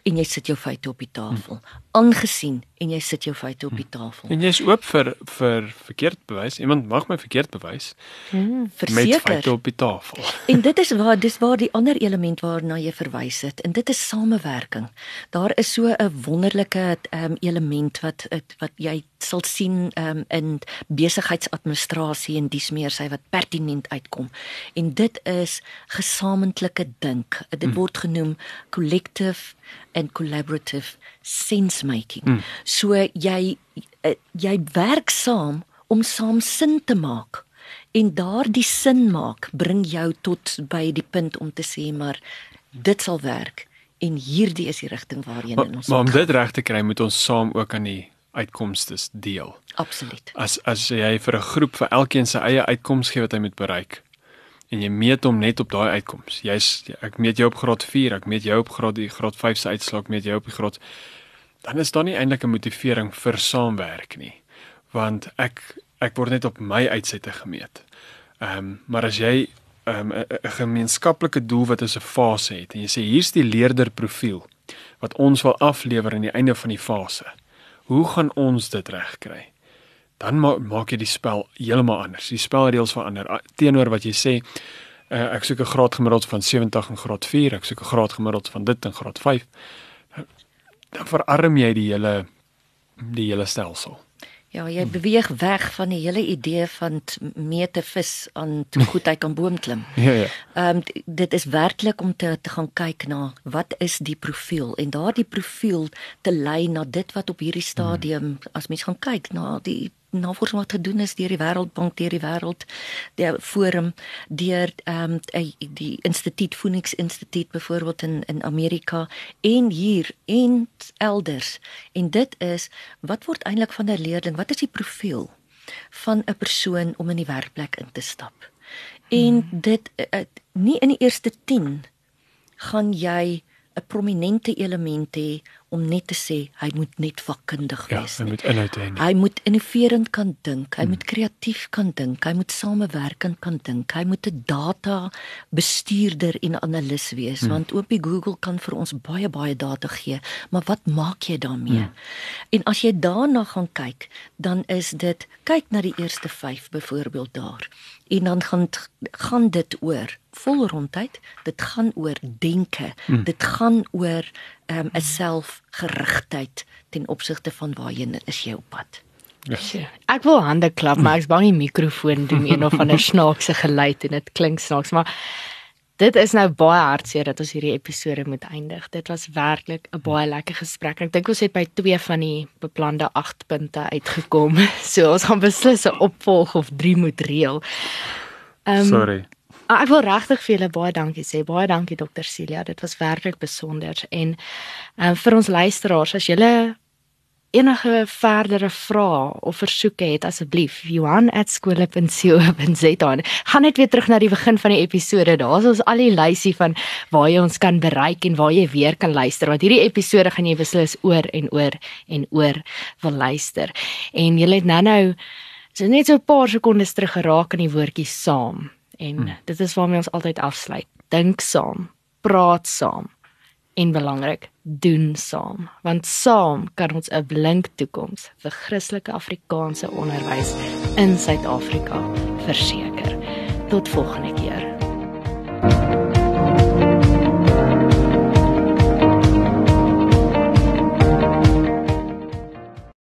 Speaker 3: en jy sit jou feite op die tafel aangesien en jy sit jou feite op die tafel.
Speaker 2: En jy's oop vir vir verkeerd bewys. Iemand mag my verkeerd bewys. Met
Speaker 3: verseker.
Speaker 2: feite op die tafel.
Speaker 3: en dit is waar dis waar die ander element waarna jy verwys het en dit is samewerking. Daar is so 'n wonderlike um, element wat wat jy sal sien um, in besigheidsadministrasie en dis meer sy wat pertinent uitkom. En dit is gesamentlike dink. Dit word genoem collective and collaborative sense making mm. so jy eh, jy werk saam om saam sin te maak en daardie sin maak bring jou tot by die punt om te sê maar dit sal werk en hierdie is die rigting waarheen
Speaker 2: Maar,
Speaker 3: in ons
Speaker 2: maar om
Speaker 3: moet
Speaker 2: dit reg te kry, moet ons saam ook aan die uitkomste deel.
Speaker 3: absoluut
Speaker 2: As as jy vir 'n groep vir elkeen sy eie uitkoms gee wat hy moet bereik en jy meet hom net op daai uitkoms. Jy's ek meet jou op graad 4, ek meet jou op graad die graad 5 se uitslag, meet jou op die graad dan is daar nie eintlik 'n motivering vir saamwerk nie. Want ek ek word net op my uitsette gemeet. Ehm um, maar as jy ehm, 'n um, 'n gemeenskaplike doel wat is 'n fase het en jy sê hier's die leerder profiel wat ons wil aflewer aan die einde van die fase. Hoe gaan ons dit regkry? Dan ma maak jy die spel heeltemal anders. Die spelreëls verander teenoor wat jy sê uh, ek soek 'n graad gemiddeld van 70 in graad 4, ek soek 'n graad gemiddeld van dit in graad 5. Dan verarm jy die hele die hele stelsel.
Speaker 3: ja jy beweeg weg van die hele idee van t- meet 'n vis aan hoe goed hy kan boom klim
Speaker 2: Ja ja.
Speaker 3: Ehm um, dit is werklik om te te gaan kyk na wat is die profiel en daardie profiel te lei na dit wat op hierdie stadium hmm. as mens gaan kyk na die navorsing wat gedoen is deur die Wêreldbank, deur die Wêreld die forum, deur ehm um, die Instituut Phoenix Instituut byvoorbeeld in in Amerika en hier en elders. En dit is wat word eintlik van 'n leerling? Wat is die profiel van 'n persoon om in die werkplek in te stap? En dit uh, nie in die eerste 10 gaan jy 'n prominente element hê om net te sê hy moet net vakkundig
Speaker 2: Ja,
Speaker 3: wees.
Speaker 2: jy
Speaker 3: nie.
Speaker 2: moet inhoud hê.
Speaker 3: Hy moet innoverend kan dink, hy hmm. moet kreatief kan dink, hy moet samewerkend kan dink, hy moet 'n data bestuurder en analis wees hmm. want ook die Google kan vir ons baie baie data gee, maar wat maak jy daarmee? Hmm. En as jy daarna gaan kyk, dan is dit kyk na die eerste 5 byvoorbeeld daar. En dan gaan gaan dit oor vol rondheid, dit gaan oor denke, hmm. dit gaan oor ehm, 'n um, selfgerigtheid ten opsigte van waarheen is jy op pad.
Speaker 1: Sjoe, Ek wil hande klap, maar ek's bang die mikrofoon doen een of ander snaakse geluid en dit klink snaaks, maar dit is nou baie hartseer dat ons hierdie episode moet eindig. Dit was werklik 'n baie lekker gesprek. Ek dink ons het by 2 van die beplande 8 punte uitgekom. So ons gaan beslis 'n opvolg of 3 moet reël. Ehm
Speaker 2: Sorry.
Speaker 1: Ah, Ek wil regtig vir julle baie dankie sê. Baie dankie dokter Celia. Dit was werklik besonder en um, vir ons luisteraars as julle enige verdere vrae of versoeke het asseblief Johan@skole.co.za. Gaan net weer terug na die begin van die episode. Daar's ons al die lysie van waar jy ons kan bereik en waar jy weer kan luister want hierdie episode gaan jy beslis oor en oor en oor wil luister. En jy het nou-nou so net so 'n paar sekondes terug geraak aan die woordjie saam. En hmm. dit is waarmee ons altyd afsluit. Dink saam, praat saam en belangrik, doen saam, want saam kan ons 'n blink toekoms vir Christelike Afrikaanse onderwys in Suid-Afrika verseker. Tot volgende keer.